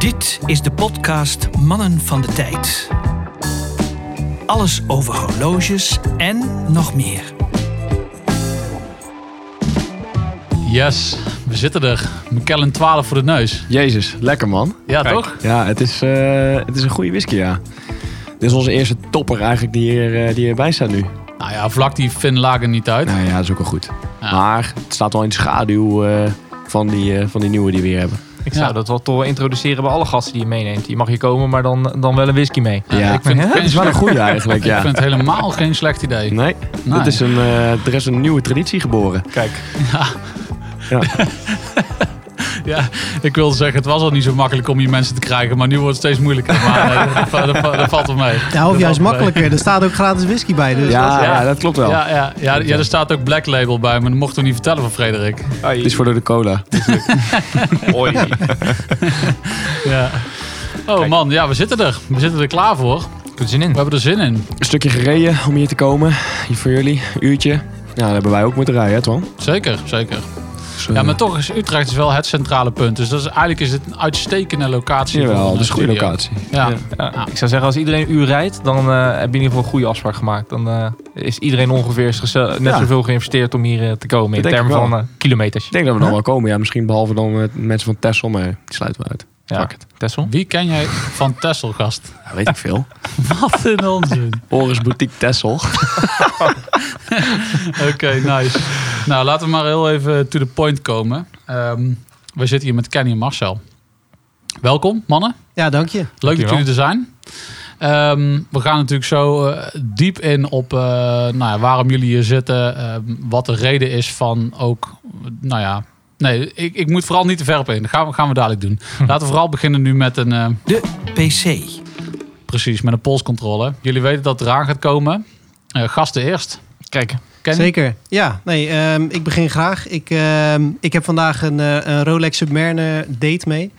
Dit is de podcast Mannen van de Tijd. Alles over horloges en nog meer. Yes, we zitten er. McKellen 12 voor de neus. Jezus, lekker man. Ja, toch? Ja, het is, eh, het is een goede whisky, ja. Dit is onze eerste topper eigenlijk die, hier, eh, die hierbij staat nu. Nou ja, vlak die Finn lager niet uit. Nou ja, dat is ook wel goed. Ja. Maar het staat wel in de schaduw eh, van, die, eh, van die nieuwe die we hier hebben. Ik zou Ja. dat wel toch wel introduceren bij alle gasten die je meeneemt. Je mag hier komen, maar dan, dan wel een whisky mee. Ja, ik vind het is wel een goede eigenlijk, Ik ja. vind het helemaal geen slecht idee. Nee, Nee. Dit is een, eh, er is een nieuwe traditie geboren. Kijk, Ja. Ja, ik wilde zeggen, het was al niet zo makkelijk om hier mensen te krijgen, maar nu wordt het steeds moeilijker. Maar nee, dat, dat- dat- dat valt wel mee. Ja, of juist mee. makkelijker. Er staat ook gratis whisky bij. Dus Ja, dat- ja, dat klopt wel. Ja, ja, ja, ja, er staat ook Black Label bij, maar dat mochten we niet vertellen van Frederik. Het is voor door de cola. Oi. Ja. Oh man, ja, we zitten er. We zitten er klaar voor. Ik heb er zin in. We hebben er zin in. Een stukje gereden om hier te komen. Hier voor jullie. Een uurtje. Ja, dat hebben wij ook moeten rijden, hè, Twan? Zeker, zeker. Dus, Ja, maar toch is Utrecht is wel het centrale punt. Dus dat is, eigenlijk is het een uitstekende locatie. Jawel, dat is een goede studio. locatie. Ja. Ja. Ja, Ja. Ik zou zeggen, als iedereen een uur rijdt, dan eh, heb je in ieder geval een goede afspraak gemaakt. Dan eh, is iedereen ongeveer net Ja. zoveel geïnvesteerd om hier eh, te komen. In termen van kilometers. Ik denk dat we dan wel komen. Ja, misschien behalve dan met mensen van Tessel, maar die sluiten we uit. Ja. Tessel? Wie ken jij van Tessel, gast? Ja, weet ik veel. Wat een onzin. Oris Boutique Tessel. Oké, nice. Nou, laten we maar heel even to the point komen. Ehm, we zitten hier met Kenny en Marcel. Welkom, mannen. ja, dank je. Leuk dat jullie er zijn. Ehm, we gaan natuurlijk zo eh, diep in op eh, nou ja, waarom jullie hier zitten. ehm, wat de reden is van ook, nou ja... Nee, ik, ik moet vooral niet te ver op in. Dat gaan we, gaan we dadelijk doen. Laten we vooral beginnen nu met een... eh, De PC. precies, met een polscontrole. Jullie weten dat het eraan gaat komen. Eh, gasten eerst. Kijk, Zeker. Ja, nee, ehm, ik begin graag. Ik, ehm, ik heb vandaag een, eh, een Rolex Submariner date mee.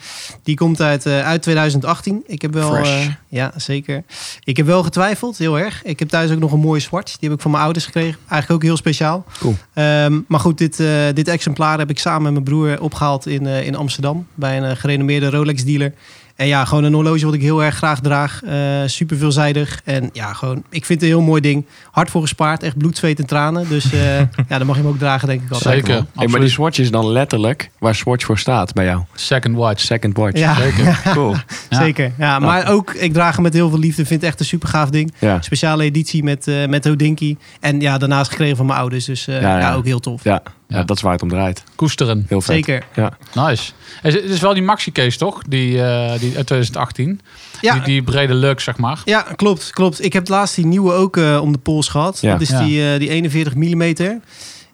Die komt uit, eh, uit 2018. Ik heb wel, eh, ja, zeker. Ik heb wel getwijfeld, heel erg. Ik heb thuis ook nog een mooie zwart. Die heb ik van mijn ouders gekregen. Eigenlijk ook heel speciaal. Cool. Ehm, maar goed, dit, dit exemplaar heb ik samen met mijn broer opgehaald in, in Amsterdam. Bij een gerenommeerde Rolex dealer. En ja, gewoon een horloge wat ik heel erg graag draag. Eh, super veelzijdig. En ja, gewoon, ik vind het een heel mooi ding. Hard voor gespaard. Echt bloed, zweet en tranen. Dus eh, ja, dan mag je hem ook dragen, denk ik altijd. Zeker. Hey, maar die Swatch is dan letterlijk waar Swatch voor staat bij jou. Second watch. Second watch. Ja, Zeker. Cool. Ja. zeker. Ja, maar ook, ik draag hem met heel veel liefde. Vind het echt een super gaaf ding. Ja. Speciale editie met, eh met Hodinky. En ja, daarnaast gekregen van mijn ouders. Dus eh, Ja, ja, ja. ook heel tof. Ja. Ja. dat is waar het om draait. Koesteren. Heel vet. Zeker. Ja. Nice. Het is, wel die maxi-case, toch? Die, eh, die uit 2018. Ja, Die, die brede lux, zeg maar. Ja, klopt, klopt. Ik heb laatst die nieuwe ook eh, om de pols gehad. Ja. Dat is Ja. die, eh, die 41 mm.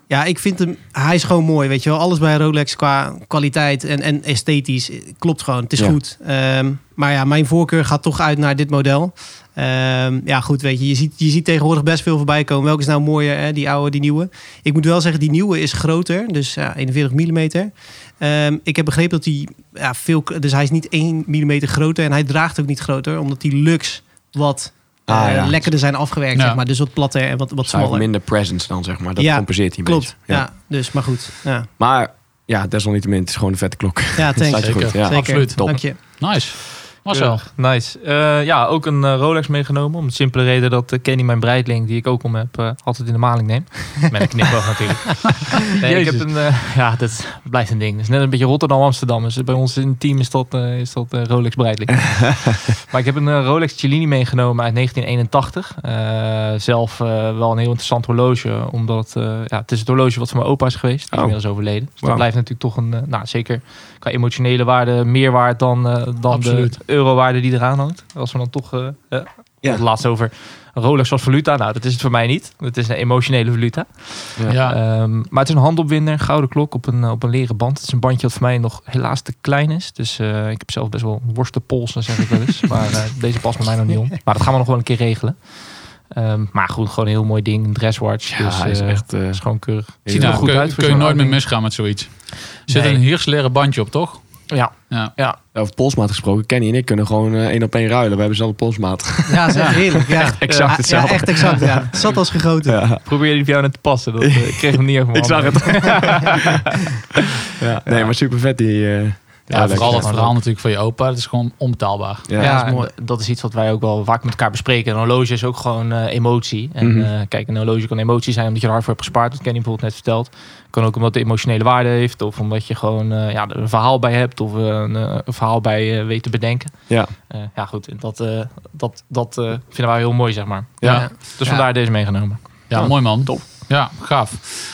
Ja, ik vind hem, hij is gewoon mooi, weet je wel. Alles bij Rolex qua kwaliteit en, en esthetisch klopt gewoon. Het is Ja. goed. Ehm, maar ja, mijn voorkeur gaat toch uit naar dit model. Ehm, ja, goed, weet je, je ziet, je ziet tegenwoordig best veel voorbij komen. Welke is nou mooier, hè? die oude, die nieuwe? Ik moet wel zeggen, die nieuwe is groter, dus ja, 41 mm. Ehm, ik heb begrepen dat hij ja, veel, dus hij is niet 1 mm groter en hij draagt ook niet groter, omdat die lux wat Ah, eh, ja. lekkerder zijn afgewerkt, Ja. zeg maar. Dus wat platter en wat, wat Hij heeft smaller. minder presence dan, zeg maar. Dat Ja, compenseert hij een Klopt, beetje. ja. Dus, maar goed. Ja, Maar ja, desalniettemin, het is gewoon een vette klok. ja thanks. Zeker. goed. Ja. Zeker. absoluut. Top. Dank je. Nice. Marcel. Nice. Eh, ja, ook een eh, Rolex meegenomen. Om de simpele reden dat eh, Kenny, mijn breidling, die ik ook om heb, altijd in de maling neem. Met een knipoog natuurlijk. Nee, ik heb een, ja, dat blijft een ding. Het is net een beetje Rotterdam-Amsterdam. Dus bij ons in het team is dat, is dat Rolex breidling. maar ik heb een Rolex Cellini meegenomen uit 1981. Eh, zelf wel een heel interessant horloge. Omdat ja, het is het horloge wat van mijn opa is geweest. Die is Oh. inmiddels overleden. Dus dat blijft natuurlijk toch een, nou zeker qua emotionele waarde meer waard dan, dan Absoluut. de eurowaarde die eraan hangt. Als we dan toch eh eh, Ja. het laatst over Rolex als valuta. Nou, dat is het voor mij niet. Het is een emotionele valuta. Ja. Ja. Ehm, maar het is een handopwinder, een gouden klok op een, op een leren band. Het is een bandje dat voor mij nog helaas te klein is. Dus eh, ik heb zelf best wel worstenpolsen, zeg ik wel eens. maar eh, deze past bij mij nog niet om. Maar dat gaan we nog wel een keer regelen. Ehm, maar goed, gewoon een heel mooi ding. Een dresswatch. Ja, dus hij is echt... eh, is gewoon keurig. Ja, Ziet er Nou, goed kun, uit. voor kun je nooit meer misgaan met zoiets. Er zit Nee. een heersleren bandje op, toch? Ja, Ja. ja. over polsmaat gesproken, Kenny en ik kunnen gewoon eh, één op één ruilen. We hebben dezelfde polsmaat. Ja, echt heerlijk. Ja. exact Ja, hetzelfde. Ja, echt exact. Ja. Het Zat als gegoten. Ja. Probeer die voor jou net te passen. Dat, eh, ik kreeg hem niet over mijn Ik zag het. ja. Nee, maar super vet die, eh, Ja, vooral ja. dat verhaal natuurlijk van je opa. Dat is gewoon onbetaalbaar. Ja. Ja, dat is mooi. dat is iets wat wij ook wel vaak met elkaar bespreken. Een horloge is ook gewoon eh, emotie. En Mhm. eh, kijk, een horloge kan emotie zijn omdat je er hard voor hebt gespaard. Dat Kenny bijvoorbeeld net verteld. Kan ook omdat het emotionele waarde heeft. Of omdat je gewoon eh, ja, er een verhaal bij hebt. Of een, eh, een verhaal bij weet te bedenken. Ja. Eh, ja, goed. En Dat, eh, dat, dat eh, vinden wij heel mooi, zeg maar. Ja. Ja. Dus vandaar deze meegenomen. Ja, Ja, mooi man. top. Ja, gaaf.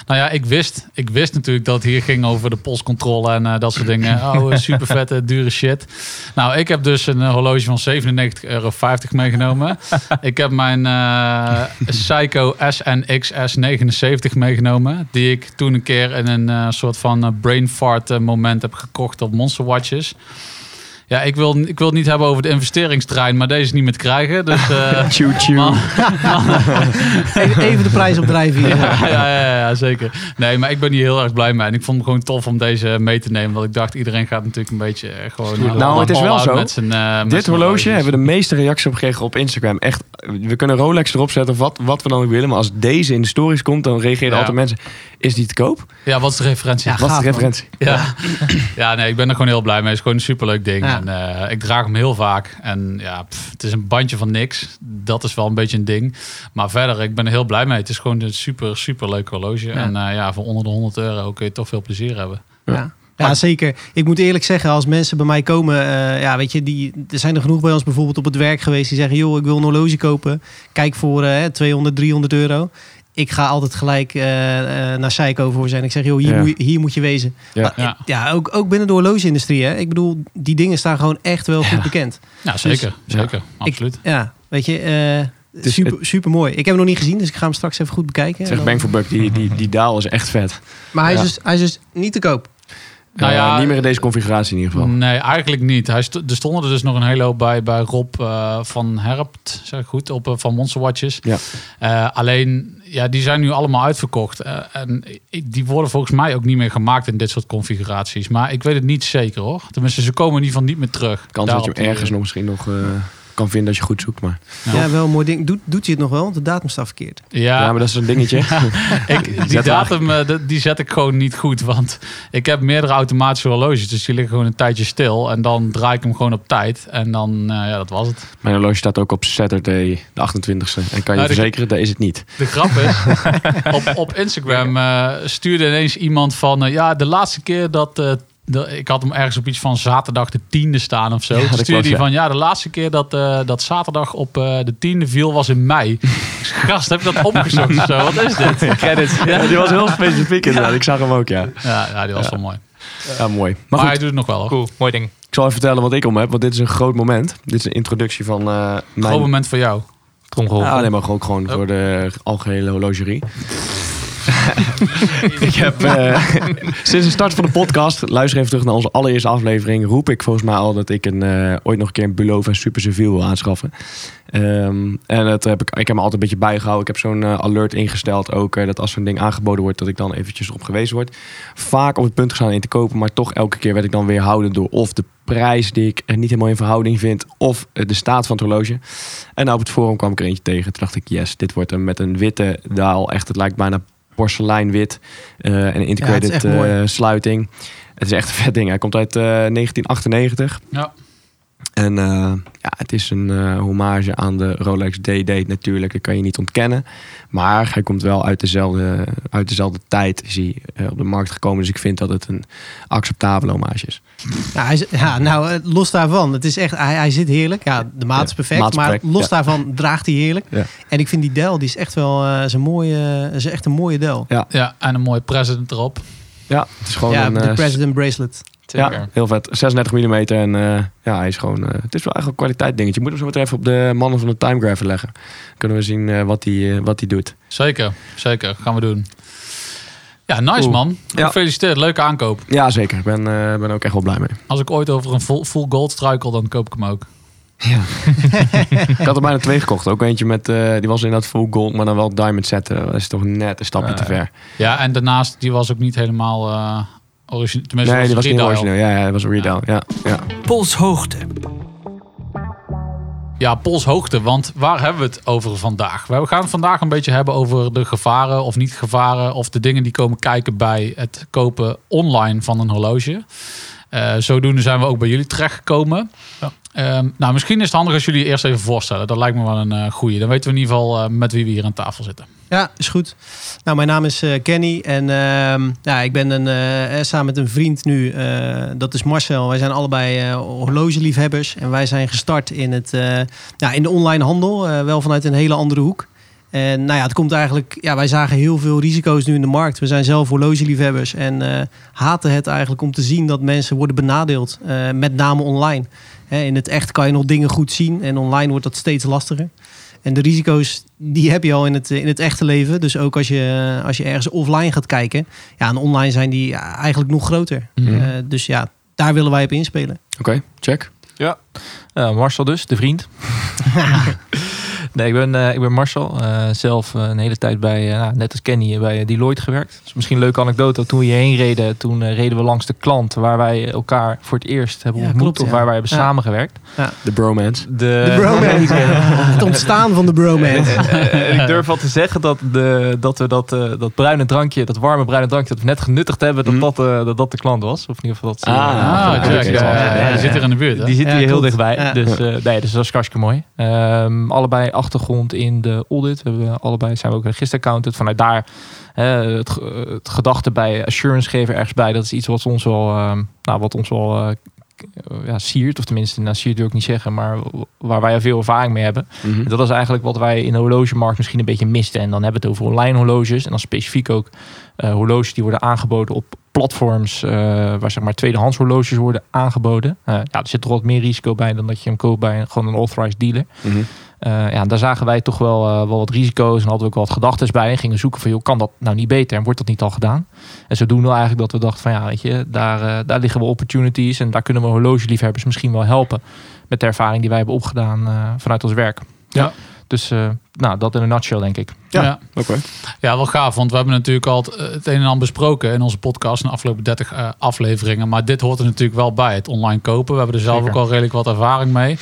Nou ja, ik wist, ik wist natuurlijk dat het hier ging over de postcontrole en eh, dat soort dingen. Oh, super vette, dure shit. Nou, ik heb dus een eh, horloge van 97,50 euro meegenomen. ik heb mijn eh Seiko SNX S79 meegenomen. Die ik toen een keer in een eh, soort van brain fart moment heb gekocht op Monster Watches. Ja, ik wil, ik wil het niet hebben over de investeringsterrein, maar deze is niet meer te krijgen. Dus eh, Tjoe, tjoe. man, Even, even de prijs opdrijven hier. ja, ja, ja, ja, zeker. Nee, maar ik ben hier heel erg blij mee. En ik vond het gewoon tof om deze mee te nemen. Want ik dacht, iedereen gaat natuurlijk een beetje eh, gewoon... Nou, all- het is wel zo. Met zijn, eh, Dit horloge hebben we de meeste reacties op gekregen op Instagram. Echt, we kunnen Rolex erop zetten of wat, wat we dan ook willen. Maar als deze in de stories komt, dan reageren Ja. altijd mensen... Is die te koop? Ja, wat is de referentie? Ja, Wat is de referentie? Ja. ja, nee, ik ben er gewoon heel blij mee. Het is gewoon een superleuk ding. Ja. En, eh, ik draag hem heel vaak. En ja, pff, het is een bandje van niks. Dat is wel een beetje een ding. Maar verder, ik ben er heel blij mee. Het is gewoon een super, super leuk horloge. En eh, ja, voor onder de 100 euro kun je toch veel plezier hebben. Ja. Ja, zeker. Ik moet eerlijk zeggen, als mensen bij mij komen, eh, ja, weet je, die, er zijn er genoeg bij ons bijvoorbeeld op het werk geweest die zeggen, joh, ik wil een horloge kopen. Kijk voor eh 200, 300 euro. Ik ga altijd gelijk eh, eh, naar Seiko voor zijn. Ik zeg, joh, hier, Ja. moet, je, hier moet je wezen. Ja. Maar, Ja. ja, ook, ook binnen de horloge-industrie. Hè? Ik bedoel, die dingen staan gewoon echt wel goed bekend. Ja, zeker. ja. zeker. Absoluut. Ja, weet je, eh, is- super, super mooi. Ik heb hem nog niet gezien, dus ik ga hem straks even goed bekijken. Zeg En bang for buck, die, die, die daal is echt vet. Maar hij is, dus, hij is dus niet te koop. Nou ja, niet meer in deze configuratie in ieder geval. Nee, eigenlijk niet. Hij sto- er stonden er dus nog een hele hoop bij, bij Rob eh, van Herpt, zeg ik goed, op, van Monster Watches. Ja. Eh, alleen, ja, die zijn nu allemaal uitverkocht. Eh, en die worden volgens mij ook niet meer gemaakt in dit soort configuraties. Maar ik weet het niet zeker hoor. Tenminste, ze komen in ieder geval niet meer terug. Kans dat je hem ergens nog misschien nog eh, kan vinden als je goed zoekt. Maar, Ja. Ja, wel een mooi ding. Doet, doet hij het nog wel? Want de datum staat verkeerd. Ja, ja. maar dat is een dingetje. ik, die datum eh, de- die zet ik gewoon niet goed. Want ik heb meerdere automatische horloges. Dus die liggen gewoon een tijdje stil. En dan draai ik hem gewoon op tijd. En dan, eh, ja, dat was het. Mijn horloge staat ook op Saturday, de 28e. En kan je Nou, de- verzekeren, dat is het niet. De grap is, op, op Instagram eh, stuurde ineens iemand van... ja, de laatste keer dat... ik had hem ergens op iets van zaterdag de tiende staan of zo. Ja, Toen stuurde klopt, hij van, ja, de laatste keer dat, eh, dat zaterdag op eh, de tiende viel was in mei. Zeg, Gast, heb je dat opgezocht of zo? Wat is dit? Credits. Ja, die was heel specifiek inderdaad. Ik zag hem ook, ja. Ja, ja die was Ja. wel mooi. Ja, mooi. Maar, Maar goed, hij doet het nog wel hoor. Cool, mooi ding. ik zal even vertellen wat ik om heb. Want dit is een groot moment. Dit is een introductie van eh Groot mijn... moment voor jou. Ja, nee, maar ook gewoon Oh. voor de algehele horlogerie. ik heb eh, sinds de start van de podcast, luister even terug naar onze allereerste aflevering, roep ik volgens mij al dat ik een, eh, ooit nog een keer een Bulova Super Seville wil aanschaffen. Ehm, en dat heb ik, ik heb me altijd een beetje bijgehouden. Ik heb zo'n eh, alert ingesteld ook, dat als zo'n ding aangeboden wordt, dat ik dan eventjes op gewezen word. Vaak op het punt gestaan in te kopen, maar toch elke keer werd ik dan weerhouden door of de prijs die ik niet helemaal in verhouding vind, of de staat van het horloge. En op het forum kwam ik er eentje tegen. Toen dacht ik, yes, dit wordt hem met een witte daal. Echt, het lijkt bijna porseleinwit. eh en een integrated eh, sluiting. Het is echt een vet ding. Hij komt uit eh, 1998. Ja. En eh, ja, het is een eh, hommage aan de Rolex D-Date natuurlijk. Dat kan je niet ontkennen. Maar hij komt wel uit dezelfde, uit dezelfde tijd is hij eh, op de markt gekomen. Dus ik vind dat het een acceptabele hommage is. Ja, hij, ja, nou, los daarvan. Het is echt, hij, hij zit heerlijk. Ja, de maat is Ja, perfect. maat is maar los ja. daarvan draagt hij heerlijk. Ja. En ik vind die Del, die is echt wel eh, is een mooie, is echt een mooie Del. ja, en een mooie president erop. Ja, het is gewoon ja, een... de President Bracelet. Ja, heel vet. 36 mm en eh, ja, hij is gewoon... eh, het is wel echt een kwaliteit dingetje. Je moet hem zo meteen even op de mannen van de Timegrapher leggen. Kunnen we zien eh, wat hij wat hij doet. Zeker, zeker. Gaan we doen. Ja, nice Cool. man. Ja. Gefeliciteerd. Leuke aankoop. Ja, zeker. Ik ben, ben ook echt wel blij mee. Als ik ooit over een full, full gold struikel, dan koop ik hem ook. Ja. ik had er bijna twee gekocht. Ook eentje met... die was inderdaad full gold, maar dan wel diamond zetten. Dat is toch net een stapje te ver. Ja, en daarnaast, die was ook niet helemaal Tenminste, Nee, die was niet origineel. Ja, ja, dat was een redial. Ja, ja. Polshoogte. Ja, polshoogte. Want waar hebben we het over vandaag? We gaan het vandaag een beetje hebben over de gevaren of niet gevaren. Of de dingen die komen kijken bij het kopen online van een horloge. Eh, zodoende zijn we ook bij jullie terechtgekomen. Ja. Ehm, nou, misschien is het handig als jullie je eerst even voorstellen. Dat lijkt me wel een eh goeie. Dan weten we in ieder geval eh, met wie we hier aan tafel zitten. Ja, is goed. Nou, mijn naam is eh, Kenny en ehm, ja, ik ben een, eh, eh, samen met een vriend nu, dat is Marcel. Wij zijn allebei horlogeliefhebbers en wij zijn gestart in, het, ja, in de online handel, wel vanuit een hele andere hoek. En nou ja, het komt eigenlijk, ja, wij zagen heel veel risico's nu in de markt. We zijn zelf horlogeliefhebbers en haten het eigenlijk om te zien dat mensen worden benadeeld, met name online. In het echt kan je nog dingen goed zien en online wordt dat steeds lastiger. En de risico's, die heb je al in het, in het echte leven. Dus ook als je, als je ergens offline gaat kijken. Ja, en online zijn die ja, eigenlijk nog groter. Mhm. Eh, dus ja, daar willen wij op inspelen. Oké, check. Eh, Marcel dus, de vriend. nee, ik ben, eh, ik ben Marcel. Eh, zelf eh, een hele tijd bij, nou, net als Kenny, bij Deloitte gewerkt. Is misschien een leuke anekdote. Toen we hierheen reden, toen reden we langs de klant waar wij elkaar voor het eerst hebben Ja, ontmoet. klopt, of ja. waar wij hebben Ja. samengewerkt. De bromance. De, De bromance. het ontstaan van de bromance. En ik durf wel te zeggen dat, de, dat we dat, eh, dat bruine drankje, dat warme bruine drankje dat we net genuttigd hebben, dat, Mhm. dat, eh, dat, dat de klant was. Of in ieder geval dat ze- Ah, Ah, ja, ja, ja, die zit hier in de buurt. Hè? Die zit Ja, hier heel dichtbij. Ja. Dus, eh, nee, dus dat is hartstikke mooi. Ehm, allebei achtergrond in de audit. We hebben allebei zijn we ook registeraccountant. Vanuit daar het, het gedachte bij assurance geven ergens bij. Dat is iets wat ons wel, ehm, nou, wat ons wel eh, ja, siert. Of tenminste, nou, siert wil ik niet zeggen. Maar waar wij veel ervaring mee hebben. Mhm. Dat is eigenlijk wat wij in de horlogemarkt misschien een beetje misten. En dan hebben we het over online horloges. En dan specifiek ook eh, horloges die worden aangeboden op platforms. eh, waar zeg maar tweedehands horloges worden aangeboden. Eh, ja, er zit toch wat meer risico bij dan dat je hem koopt bij een, gewoon een authorized dealer. Mhm. Eh, ja, daar zagen wij toch wel, eh, wel wat risico's en hadden we ook wel wat gedachten bij. En gingen zoeken van, joh, kan dat nou niet beter? En wordt dat niet al gedaan? En zodoende eigenlijk dat we dachten van, ja, weet je, daar, eh, daar liggen wel opportunities. En daar kunnen we horlogeliefhebbers misschien wel helpen. Met de ervaring die wij hebben opgedaan vanuit ons werk. Ja. Dus, eh, nou, dat in een nutshell, denk ik. Ja. Ja. Oké. Ja, wel gaaf. Want we hebben natuurlijk al het, het een en ander besproken in onze podcast in de afgelopen 30 eh, afleveringen. Maar dit hoort er natuurlijk wel bij, het online kopen. We hebben er zelf Zeker. ook al redelijk wat ervaring mee.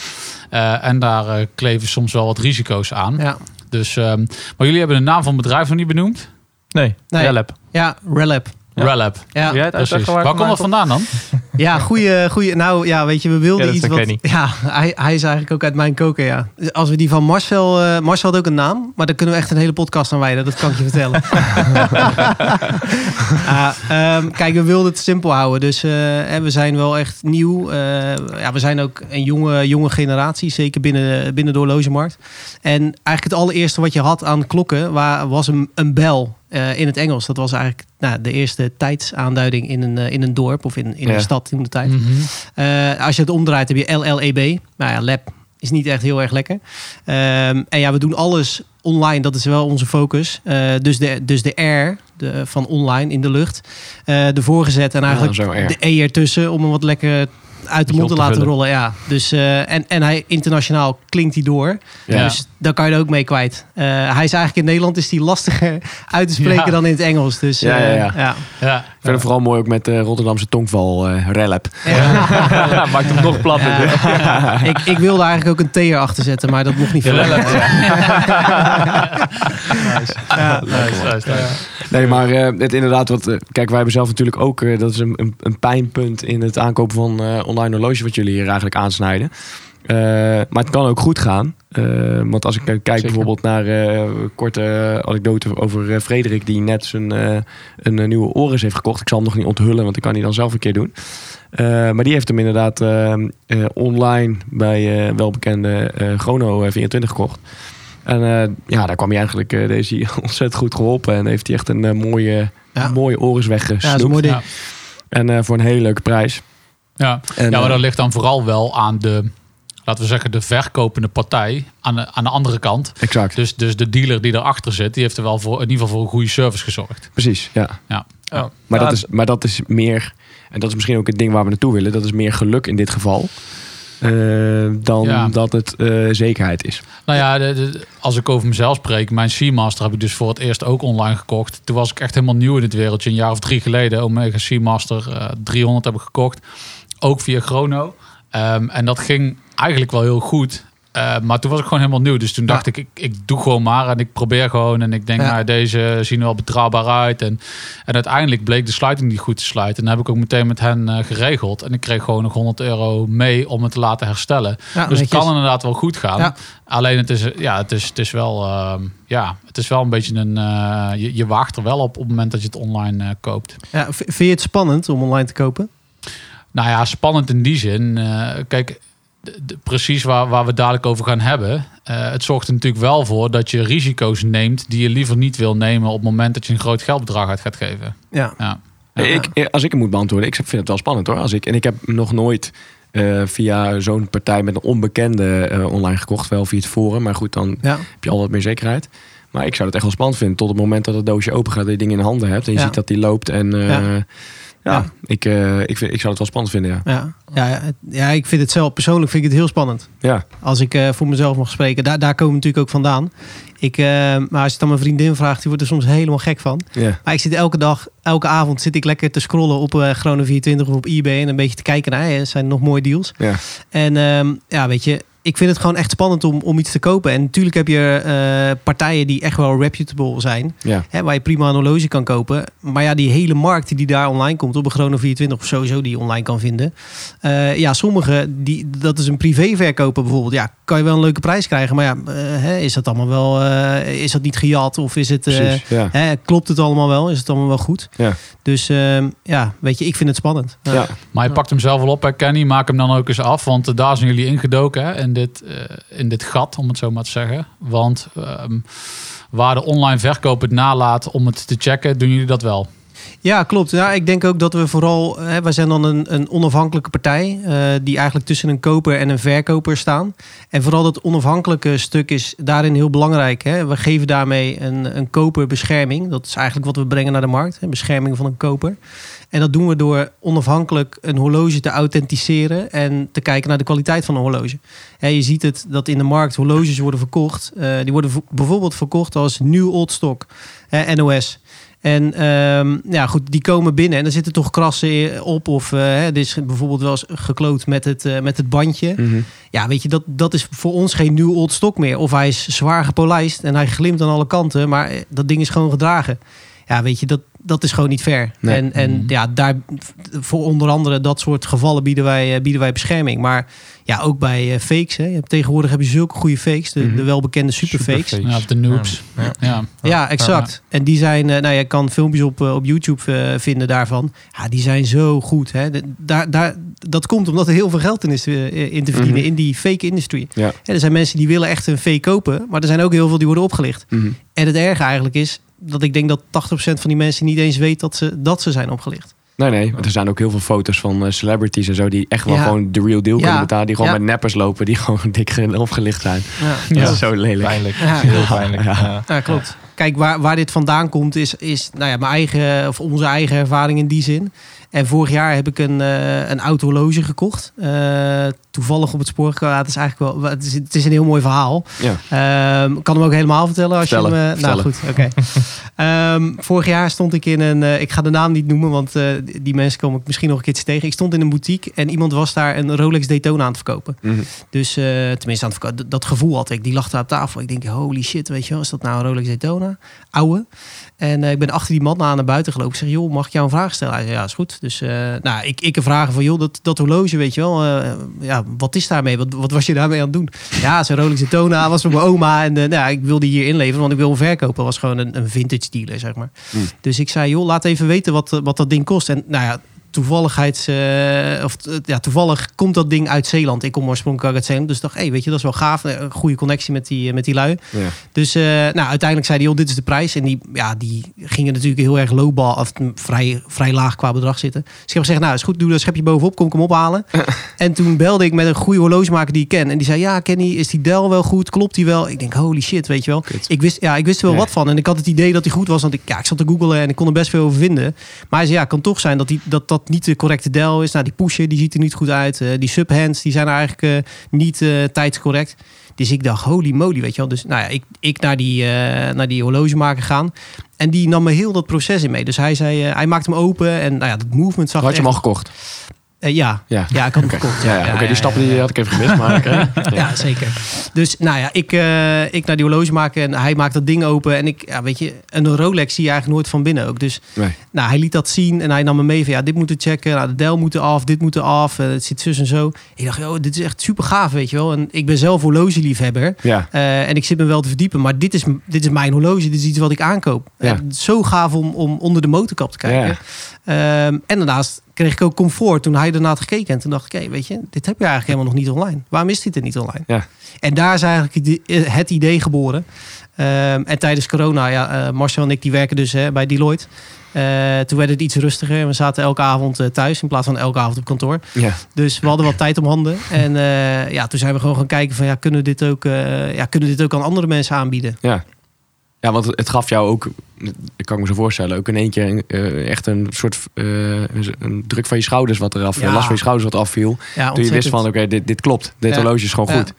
Eh, en daar eh, kleven soms wel wat risico's aan. Ja, Dus, ehm, maar jullie hebben de naam van het bedrijf nog niet benoemd? Nee, Nee. Relap. ja Relab. Ja. Relab. Ja, Precies. Waar, waar, komt dat vandaan dan? ja goeie, goeie. Nou ja, weet je, we Ja, wilden iets wat... Kenny. Ja, hij, hij is eigenlijk ook uit mijn koker, ja. Als we die van Marcel... eh, Marcel had ook een naam, maar daar kunnen we echt een hele podcast aan wijden. Dat kan ik je vertellen. Ah, ehm, kijk, we wilden het simpel houden. Dus eh, we zijn wel echt nieuw. Eh, ja, we zijn ook een jonge, jonge generatie, zeker binnen, binnen de horlogemarkt. En eigenlijk het allereerste wat je had aan klokken wa- was een, een bel eh, in het Engels. Dat was eigenlijk nou, de eerste tijdsaanduiding in een, eh, in een dorp of in, in Ja. een stad in de tijd. Mhm. Eh, als je het omdraait heb je LLEB. Nou ja, lab is niet echt heel erg lekker. Ehm, en ja, we doen alles online. Dat is wel onze focus. Dus, de, dus de R de, van online in de lucht. eh ervoor gezet. En eigenlijk Ja, de E ertussen om hem wat lekker uit de mond te laten vullen. rollen. Ja. Dus, eh, en, en hij internationaal klinkt hij door. Ja. Dus daar kan je er ook mee kwijt. Eh, hij is eigenlijk in Nederland is hij lastiger uit te spreken Ja. dan in het Engels. Dus Ja, ja, eh, ja. Ik vind het vooral mooi ook met de Rotterdamse tongval eh relap. Ja, maakt hem nog platter. Ja. ik, ik wilde eigenlijk ook een T erachter zetten, maar dat mocht niet Ja, voor. Relap, Ja. Nice, nice, nice. Nee, maar eh, het inderdaad, wat, eh, kijk, wij hebben zelf natuurlijk ook, dat is een, een, een pijnpunt in het aankopen van eh, online horloge, wat jullie hier eigenlijk aansnijden. Eh, maar het kan ook goed gaan. Eh, want als ik kijk bijvoorbeeld naar eh, een korte anekdote over Frederik, die net zijn, eh, een nieuwe Oris heeft gekocht. Ik zal hem nog niet onthullen, want ik kan die dan zelf een keer doen. Eh, maar die heeft hem inderdaad online bij eh, welbekende eh Chrono eh, 24 gekocht. En eh, ja, daar kwam hij eigenlijk, deze hier ontzettend goed geholpen. En heeft hij echt een mooie, Ja. mooie Oris Ja, weggesnoept. ding. Ja. en eh, voor een hele leuke prijs. Ja. En, ja, maar dat ligt dan vooral wel aan de, laten we zeggen, de verkopende partij aan de, aan de andere kant. Exact, Dus, dus de dealer die erachter zit, die heeft er wel voor, in ieder geval voor een goede service gezorgd. precies, ja. Ja. Ja. Maar, Ja, dat is, maar dat is meer, en dat is misschien ook het ding waar we naartoe willen, dat is meer geluk in dit geval. eh, dan Ja. dat het eh, zekerheid is. Nou ja, de- de- als ik over mezelf spreek, mijn Seamaster heb ik dus voor het eerst ook online gekocht. Toen was ik echt helemaal nieuw in het wereldje. Een jaar of drie geleden, Omega Seamaster eh 300 heb ik gekocht. Ook via Chrono. Ehm, en dat ging eigenlijk wel heel goed. Eh, maar toen was ik gewoon helemaal nieuw. Dus toen Ja. dacht ik, ik, ik doe gewoon maar en ik probeer gewoon. En ik denk, Ja. nou, deze zien er wel betrouwbaar uit. En, en uiteindelijk bleek de sluiting niet goed te sluiten. En dat heb ik ook meteen met hen eh, geregeld. En ik kreeg gewoon nog 100 euro mee om het te laten herstellen. Ja, dus het kan inderdaad wel goed gaan. Ja. Alleen het is, ja, het is, het is wel, ehm, ja, het is wel een beetje een, eh, je, je waagt er wel op op het moment dat je het online koopt. Vind je het spannend om online te kopen? Nou ja, spannend in die zin. kijk, de- de- precies waar, waar we het dadelijk over gaan hebben. eh, het zorgt er natuurlijk wel voor dat je risico's neemt die je liever niet wil nemen op het moment dat je een groot geldbedrag uit gaat geven. Ja. Ja. Ik, als ik het moet beantwoorden, ik vind het wel spannend hoor. Als ik, en ik heb nog nooit eh, via zo'n partij met een onbekende eh, online gekocht. Wel via het forum, maar goed, dan Ja. heb je al wat meer zekerheid. Maar ik zou het echt wel spannend vinden tot het moment dat het doosje open gaat en je ding in de handen hebt. En je Ja. ziet dat die loopt. En eh, Ja. Ik, eh, ik, vind, ik zou het wel spannend vinden, ja. Ja. Ja, ja, ik vind het zelf persoonlijk vind ik het heel spannend. Ja, Als ik eh, voor mezelf mag spreken. Daar, daar komen we natuurlijk ook vandaan. Ik, eh, maar als je het aan mijn vriendin vraagt, die wordt er soms helemaal gek van. Maar ik zit elke dag, elke avond zit ik lekker te scrollen op eh Chrono 24 of op eBay. En een beetje te kijken naar, hè, zijn nog mooie deals. ja. En ehm, ja, weet je, ik vind het gewoon echt spannend om, om iets te kopen. En natuurlijk heb je eh, partijen die echt wel reputable zijn. ja. Hè, waar je prima een horloge kan kopen. Maar ja, die hele markt die daar online komt, op een Chrono 24 of sowieso die je online kan vinden. Eh, ja, sommige, die, dat is een privéverkoper bijvoorbeeld. Ja, kan je wel een leuke prijs krijgen. Maar ja, eh, hè, is dat allemaal wel, eh, is dat niet gejat? Of is het, eh, Precies. Ja. hè, klopt het allemaal wel? Is het allemaal wel goed? Ja. Dus ehm, ja, weet je, ik vind het spannend. Ja. Ja. Maar je pakt hem zelf wel op, hè, Kenny. Maak hem dan ook eens af. Want daar zijn jullie ingedoken hè, in, dit, eh, in dit gat, om het zo maar te zeggen. Want ehm, waar de online verkoop het nalaat om het te checken, doen jullie dat wel. Ja, klopt. Ja, ik denk ook dat we vooral, hè, wij zijn dan een, een onafhankelijke partij eh, die eigenlijk tussen een koper en een verkoper staan. En vooral dat onafhankelijke stuk is daarin heel belangrijk. Hè. We geven daarmee een, een koper bescherming. Dat is eigenlijk wat we brengen naar de markt, hè, bescherming van een koper. En dat doen we door onafhankelijk een horloge te authenticeren en te kijken naar de kwaliteit van een horloge. Hè, je ziet het dat in de markt horloges worden verkocht. Eh, die worden bijvoorbeeld verkocht als nieuw old stock, NOS. En ehm, ja, goed, die komen binnen en er zitten toch krassen op. Of eh dit is bijvoorbeeld wel eens gekloot met het, eh, met het bandje. Mhm. Ja, weet je, dat, dat is voor ons geen nieuw old stock meer. Of hij is zwaar gepolijst en hij glimt aan alle kanten. Maar eh, dat ding is gewoon gedragen. Ja, weet je, dat, dat is gewoon niet fair. Nee. En, en Mhm. ja, daar, voor onder andere dat soort gevallen bieden wij, eh, bieden wij bescherming. Maar ja, ook bij eh, fakes. Hè. Tegenwoordig heb je zulke goede fakes. De, Mhm. de welbekende superfakes. Superfakes. Ja, de noobs. Ja. Ja. Ja, exact. En die zijn, eh, nou je kan filmpjes op, op YouTube eh, vinden daarvan. Ja, die zijn zo goed. Hè. De- daar, daar, dat komt omdat er heel veel geld in is in te verdienen Mhm. in die fake industry. Ja. En er zijn mensen die willen echt een fake kopen, maar er zijn ook heel veel die worden opgelicht. Mhm. En het erge eigenlijk is dat ik denk dat 80% van die mensen niet eens weet dat ze, dat ze zijn opgelicht. Nee, nee. Want er zijn ook heel veel foto's van eh, celebrities en zo die echt wel Ja. gewoon de real deal Ja. kunnen betalen. Die gewoon Ja. met neppers lopen, die gewoon dik ge- opgelicht zijn. Ja, Dat is zo lelijk. Pijnlijk. Ja. Heel pijnlijk. Ja. Ja. ja klopt. Kijk, waar, waar dit vandaan komt is, is nou ja, mijn eigen, of onze eigen ervaring in die zin. En vorig jaar heb ik een, eh, een oud horloge gekocht. Eh, toevallig op het spoor. Ja, het is eigenlijk wel. Het is, het is een heel mooi verhaal. Ja. Ehm, kan hem ook helemaal vertellen als je hem. eh, nou goed, oké. Ehm, vorig jaar stond ik in een. ik ga de naam niet noemen, want die- mensen kom ik misschien nog een keertje tegen. Ik stond in een boutique en iemand was daar een Rolex Daytona aan het verkopen. Mhm. Dus tenminste aan het verkopen. Dat, gevoel had ik. Die lag daar op tafel. Ik denk, holy shit, weet je wel, is dat nou een Rolex Daytona? Oude. En ik ben achter die man aan naar buiten gelopen. Ik zeg, joh, mag ik jou een vraag stellen? Hij zei, ja, is goed. Dus eh, nou, ik, ik vragen van, joh, dat, dat horloge, weet je wel. eh, ja, wat is daarmee? Wat, wat was je daarmee aan het doen? Ja, zo'n Rolex Daytona was voor mijn oma. En eh, nou, ja, ik wilde hier inleveren, want ik wil hem verkopen. Dat was gewoon een, een vintage dealer, zeg maar. Hmm. Dus ik zei, joh, laat even weten wat, wat dat ding kost. En nou ja, toevalligheids, eh, of, eh, ja, toevallig komt dat ding uit Zeeland. Ik kom oorspronkelijk uit Zeeland. Dus ik dacht, hé, weet je, dat is wel gaaf. Eh, Een goede connectie met die, met die lui. Ja. Dus nou, uiteindelijk zei hij, joh, dit is de prijs. En die, ja, die gingen natuurlijk heel erg lowball, of vrij, vrij laag qua bedrag zitten. Dus ik heb gezegd, nou, is goed, doe dat schepje bovenop, kom ik hem ophalen. en toen belde ik met een goede horlogemaker die ik ken. En die zei, ja, Kenny, is die Dell wel goed? Klopt die wel? Ik denk, holy shit, weet je wel. Kut. Ik wist, ja, ik wist er wel Ja. wat van. En ik had het idee dat hij goed was. Want ik, ja, ik zat te googlen en ik kon er best veel over vinden. Maar hij zei, ja, het kan toch zijn dat die, dat, dat niet de correcte Dell is. Nou, die pusher, die ziet er niet goed uit. Eh, die subhands, die zijn eigenlijk eh, niet eh, tijdscorrect. Dus ik dacht, holy moly, weet je wel. Dus nou ja, ik, ik naar, die, naar die horlogemaker gaan. En die nam me heel dat proces in mee. Dus hij zei, hij maakte hem open. En nou ja, dat movement zag Had je hem al gekocht? Eh, ja. Ja. ja, ik had hem gekocht. Ja, ja. oké, die stappen die had ik even gemist. Maar. Ja, zeker. Dus nou ja, ik, eh, ik naar die horloge maken en hij maakt dat ding open. En ik, ja, weet je, een Rolex zie je eigenlijk nooit van binnen ook. Dus Nee. nou, hij liet dat zien en hij nam me mee van ja, dit moeten checken. Nou, de del moet af, dit moet af. eh, het zit zus en zo. Ik dacht, joh, dit is echt super gaaf, weet je wel. En ik ben zelf horlogeliefhebber. Ja, en ik zit me wel te verdiepen, maar dit is, dit is mijn horloge. Dit is iets wat ik aankoop. Zo gaaf om, om onder de motorkap te kijken. Ehm, en daarnaast kreeg ik ook comfort toen hij ernaar had gekeken. En toen dacht ik, hé, weet je, dit heb je eigenlijk helemaal nog niet online. Waarom is dit er niet online? Ja. En daar is eigenlijk het idee- het idee geboren. Ehm, en tijdens corona, ja, eh, Marcel en ik die werken dus hè, bij Deloitte. Eh, toen werd het iets rustiger. We zaten elke avond eh, thuis in plaats van elke avond op kantoor. ja. Dus we hadden wat tijd om handen. En eh, ja, toen zijn we gewoon gaan kijken van ja, kunnen we dit ook, eh, ja, kunnen we dit ook aan andere mensen aanbieden? Ja. Ja, want het gaf jou ook, ik kan me zo voorstellen, ook in één keer eh, echt een soort eh, een- druk van je schouders wat eraf, Ja. een last van je schouders wat afviel. Ja, Toen je wist van, oké, dit, dit klopt. Dit horloge is gewoon goed.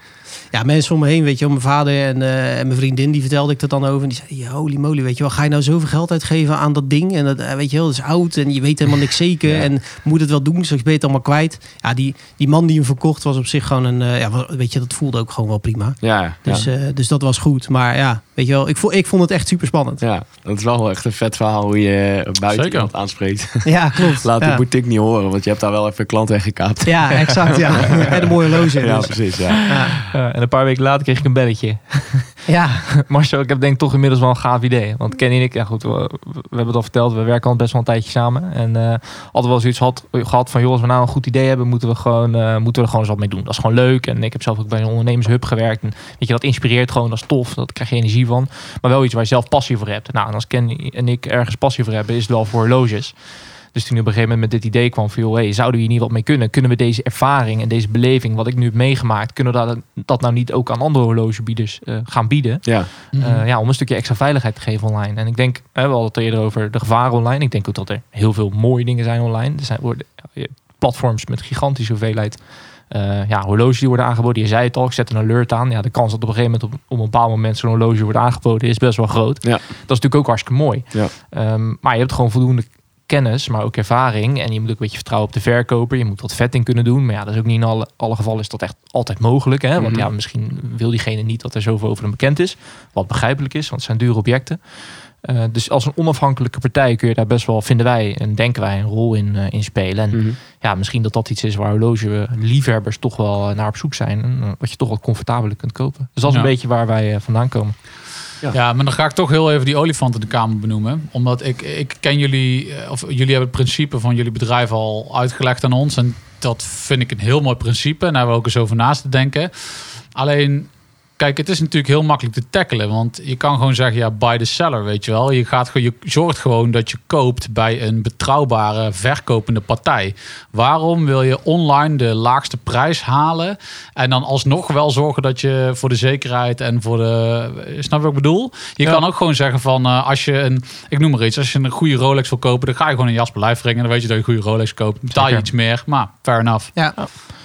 Ja, mensen om me heen, weet je wel, mijn vader en, eh, en mijn vriendin, die vertelde ik dat dan over. En die zei, ja, holy moly, weet je wel, ga je nou zoveel geld uitgeven aan dat ding? En dat, eh, weet je wel, dat is oud en je weet helemaal niks zeker. Ja. En moet het wel doen, straks ben je het allemaal kwijt. Ja, die, die man die hem verkocht was op zich gewoon een, eh, ja, weet je, dat voelde ook gewoon wel prima. Ja, Dus, ja. eh, dus dat was goed. Maar ja, weet je wel, ik vond, ik vond het echt super spannend. ja, dat is wel echt een vet verhaal hoe je buiten Zeker. iemand aanspreekt. Ja, klopt. Laat ja. de boutique niet horen, want je hebt daar wel even een klant weggekaapt. Ja, exact. Ja. En een mooie horloge. Ja, dus. precies. Ja. Ja. En een paar weken later kreeg ik een belletje. ja, Marcel, ik heb denk ik toch inmiddels wel een gaaf idee. Want Kenny en ik, ja goed, we, we hebben het al verteld, we werken al best wel een tijdje samen. En eh altijd wel zoiets had, gehad van, joh, als we nou een goed idee hebben, moeten we, gewoon, eh, moeten we er gewoon eens wat mee doen. Dat is gewoon leuk. En ik heb zelf ook bij een ondernemershub gewerkt. En weet je, dat inspireert gewoon, dat is tof, dat krijg je energie van. Maar wel iets waar je zelf passie voor hebt. Nou, en als Kenny en ik ergens passie voor hebben, is het wel voor horloges. Dus toen op een gegeven moment met dit idee kwam van, joh, hey, zouden we hier niet wat mee kunnen? Kunnen we deze ervaring en deze beleving, wat ik nu heb meegemaakt, kunnen we dat, dat nou niet ook aan andere horlogebieders eh, gaan bieden? Ja. Mhm. Eh, ja, om een stukje extra veiligheid te geven online. En ik denk, hè, we hadden het eerder over de gevaren online. Ik denk ook dat er heel veel mooie dingen zijn online. Er zijn worden, ja, platforms met gigantische hoeveelheid eh, ja, horloges die worden aangeboden. Je zei het al, ik zet een alert aan. Ja, de kans dat op een gegeven moment op, op een bepaald moment zo'n horloge wordt aangeboden is best wel groot. Ja. Dat is natuurlijk ook hartstikke mooi. Ja. Ehm, maar je hebt gewoon voldoende kennis, maar ook ervaring. En je moet ook een beetje vertrouwen op de verkoper. Je moet wat vetting kunnen doen. Maar ja, dat is ook niet in alle, alle gevallen is dat echt altijd mogelijk. Hè? Want Mhm. ja, misschien wil diegene niet dat er zoveel over hem bekend is. Wat begrijpelijk is, want het zijn dure objecten. Eh, dus als een onafhankelijke partij kun je daar best wel, vinden wij en denken wij, een rol in, eh, in spelen. En Mhm. ja, misschien dat dat iets is waar horloge liefhebbers toch wel eh, naar op zoek zijn. Wat je toch wat comfortabeler kunt kopen. Dus dat is Ja. een beetje waar wij vandaan komen. Ja, maar dan ga ik toch heel even die olifant in de kamer benoemen. Omdat ik, ik ken jullie, eh, of jullie hebben het principe van jullie bedrijf al uitgelegd aan ons. En dat vind ik een heel mooi principe. En daar hebben we ook eens over naast te denken. Alleen, kijk, het is natuurlijk heel makkelijk te tackelen. Want je kan gewoon zeggen, ja, buy the seller, weet je wel. Je, gaat, gewoon- je zorgt gewoon dat je koopt bij een betrouwbare verkopende partij. Waarom wil je online de laagste prijs halen en dan alsnog wel zorgen dat je voor de zekerheid en voor de... Snap je wat ik bedoel? Je Ja. kan ook gewoon zeggen van, eh, als je een... Ik noem maar iets, als je een goede Rolex wil kopen, dan ga je gewoon een Jasper Lijfring en dan weet je dat je een goede Rolex koopt. Betaal je iets meer, maar fair enough. ja.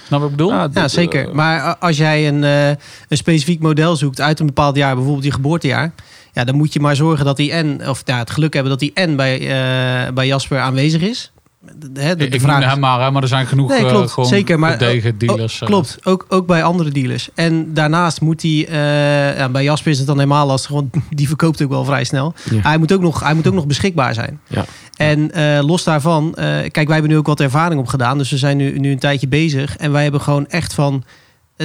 Snap je wat ik bedoel? Ja, zeker. eh, Maar als jij een, eh, een specifiek model zoekt uit een bepaald jaar, bijvoorbeeld je geboortejaar, ja, dan moet je maar zorgen dat die en, of ja, het geluk hebben dat die en bij, eh, bij Jasper aanwezig is. De, de, ik de ik vraag hem maar, hè, maar er zijn genoeg Nee, eh, klopt. gewoon Zeker, maar- gedegen dealers. Oh, eh. klopt, ook, ook bij andere dealers. En daarnaast moet hij, eh, ja, bij Jasper is het dan helemaal lastig, want die verkoopt ook wel vrij snel. Ja. Hij, moet ook nog, hij moet ook nog beschikbaar zijn. Ja. En eh, los daarvan, eh, kijk, wij hebben nu ook wat ervaring opgedaan, dus we zijn nu, nu een tijdje bezig. En wij hebben gewoon echt van,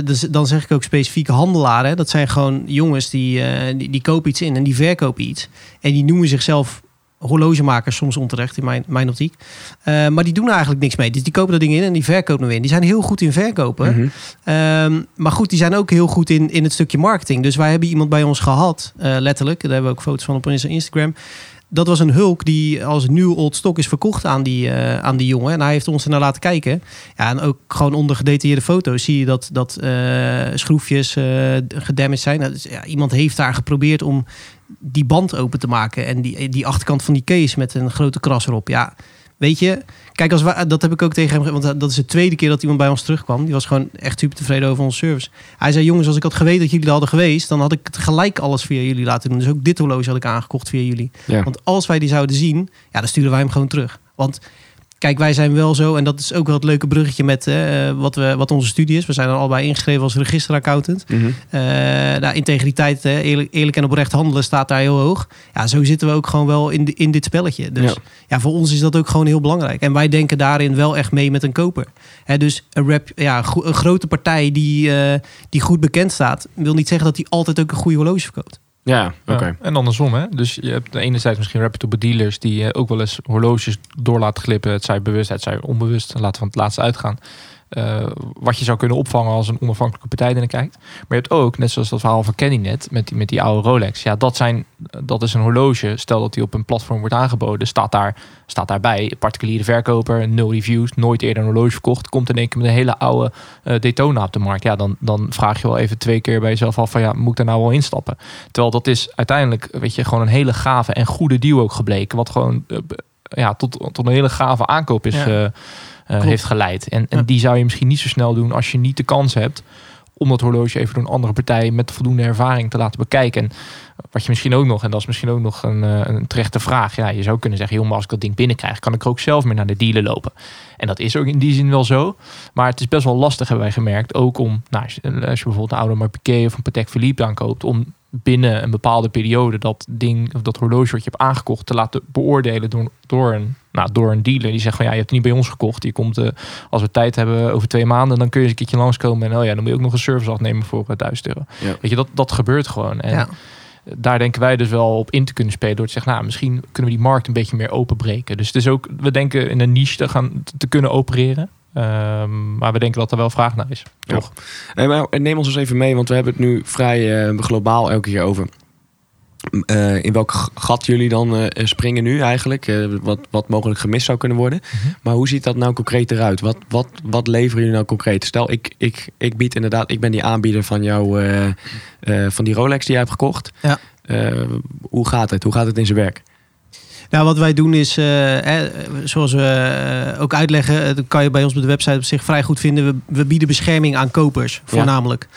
dus dan zeg ik ook specifieke handelaren. hè. Dat zijn gewoon jongens die, eh, die, die kopen iets in en die verkopen iets. En die noemen zichzelf horlogemakers, soms onterecht in mijn, mijn optiek. Eh, maar die doen eigenlijk niks mee. Dus die kopen dat ding in en die verkopen weer. Die zijn heel goed in verkopen. Mhm. Ehm, maar goed, die zijn ook heel goed in, in het stukje marketing. Dus wij hebben iemand bij ons gehad, eh, letterlijk. Daar hebben we ook foto's van op onze Instagram. Dat was een hulk die als nieuw old stock is verkocht aan die, eh, aan die jongen. En hij heeft ons er naar laten kijken. Ja, en ook gewoon onder gedetailleerde foto's zie je dat, dat eh, schroefjes eh gedamaged zijn. Nou, dus, ja, iemand heeft daar geprobeerd om die band open te maken. En die, die achterkant van die case met een grote kras erop. Ja, weet je... Kijk, als we, dat heb ik ook tegen hem. Want dat is de tweede keer dat iemand bij ons terugkwam. Die was gewoon echt super tevreden over onze service. Hij zei, jongens, als ik had geweten dat jullie er hadden geweest... dan had ik het gelijk alles via jullie laten doen. Dus ook dit horloge had ik aangekocht via jullie. Ja. Want als wij die zouden zien, ja, dan sturen wij hem gewoon terug. Want kijk, wij zijn wel zo, en dat is ook wel het leuke bruggetje met eh, wat, we, wat onze studie is. We zijn er allebei ingeschreven als registeraccountant. Eh nou, integriteit, eerlijk, eerlijk en oprecht handelen staat daar heel hoog. Ja, zo zitten we ook gewoon wel in, de, in dit spelletje. Dus Ja. ja. voor ons is dat ook gewoon heel belangrijk. En wij denken daarin wel echt mee met een koper. Hè, dus een, rap, ja, een grote partij die, eh, die goed bekend staat, wil niet zeggen dat die altijd ook een goede horloge verkoopt. Ja, oké. Ja, En andersom, hè? Dus je hebt enerzijds misschien reputable dealers die eh, ook wel eens horloges door laten glippen. Het zij bewust, het zij onbewust. Laten we van het laatste uitgaan. Eh, wat je zou kunnen opvangen als een onafhankelijke partij er kijkt. Maar je hebt ook, net zoals dat verhaal van Kenny net, met die, met die oude Rolex. Ja, dat, zijn, dat is een horloge. Stel dat die op een platform wordt aangeboden, staat, daar, staat daarbij. Particuliere verkoper, no reviews, nooit eerder een horloge verkocht. Komt in één keer met een hele oude eh, Daytona op de markt. Ja, dan, dan vraag je wel even twee keer bij jezelf af van ja, moet ik daar nou wel instappen? Terwijl dat is uiteindelijk, weet je, gewoon een hele gave en goede deal ook gebleken. Wat gewoon eh, ja, tot, tot een hele gave aankoop is, Ja. eh, eh, heeft geleid. En, en Ja. die zou je misschien niet zo snel doen als je niet de kans hebt om dat horloge even door een andere partij met voldoende ervaring te laten bekijken. En wat je misschien ook nog, en dat is misschien ook nog een, eh, een terechte vraag. Ja, je zou kunnen zeggen, joh, maar als ik dat ding binnenkrijg, kan ik er ook zelf meer naar de dealer lopen. En dat is ook in die zin wel zo. Maar het is best wel lastig, hebben wij gemerkt. Ook om, nou, als je, als je bijvoorbeeld een oude Marpiquet of een Patek Philippe aankoopt, om binnen een bepaalde periode dat ding of dat horloge wat je hebt aangekocht te laten beoordelen door, door, een, nou, door een dealer. Die zegt van ja, je hebt het niet bij ons gekocht. Je komt, eh, als we tijd hebben over twee maanden, dan kun je eens een keertje langskomen. En oh ja, dan moet je ook nog een service afnemen voor 1000 euro. Ja. Weet je, dat, dat gebeurt gewoon. En Ja. daar denken wij dus wel op in te kunnen spelen. Door te zeggen, nou, misschien kunnen we die markt een beetje meer openbreken. Dus het is ook, we denken in een niche te gaan te kunnen opereren. Ehm, maar we denken dat er wel vraag naar is. Ja. Toch? Nee, maar neem ons eens even mee, want we hebben het nu vrij eh, globaal elke keer over. eh, in welk gat jullie dan eh, springen nu eigenlijk? Wat, wat mogelijk gemist zou kunnen worden. Mhm. Maar hoe ziet dat nou concreet eruit? Wat, wat, wat leveren jullie nou concreet? Stel, ik, ik, ik bied inderdaad, ik ben die aanbieder van jou, van die Rolex die jij hebt gekocht. Ja. Hoe gaat het? Hoe gaat het in zijn werk? Nou, wat wij doen is, eh, zoals we eh, ook uitleggen, eh, dat kan je bij ons op de website op zich vrij goed vinden. We, we bieden bescherming aan kopers, voornamelijk.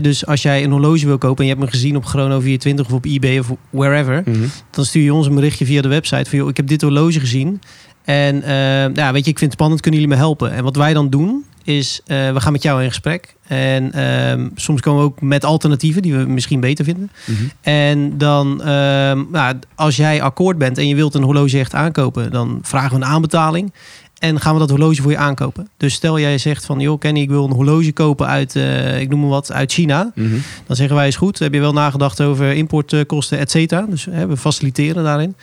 Dus als jij een horloge wil kopen en je hebt hem gezien op Chrono24 of op eBay of wherever, Mhm. dan stuur je ons een berichtje via de website van, joh, ik heb dit horloge gezien. En eh, ja, weet je, ik vind het spannend, kunnen jullie me helpen? En wat wij dan doen, is eh, we gaan met jou in gesprek. En ehm, soms komen we ook met alternatieven die we misschien beter vinden. Mhm. En dan, ehm, nou, als jij akkoord bent en je wilt een horloge echt aankopen, dan vragen we een aanbetaling. En gaan we dat horloge voor je aankopen. Dus stel jij zegt van, joh Kenny, ik wil een horloge kopen uit, eh, ik noem maar wat, uit China. Mhm. Dan zeggen wij, is goed. Heb je wel nagedacht over importkosten, et cetera. Dus hè, we faciliteren daarin.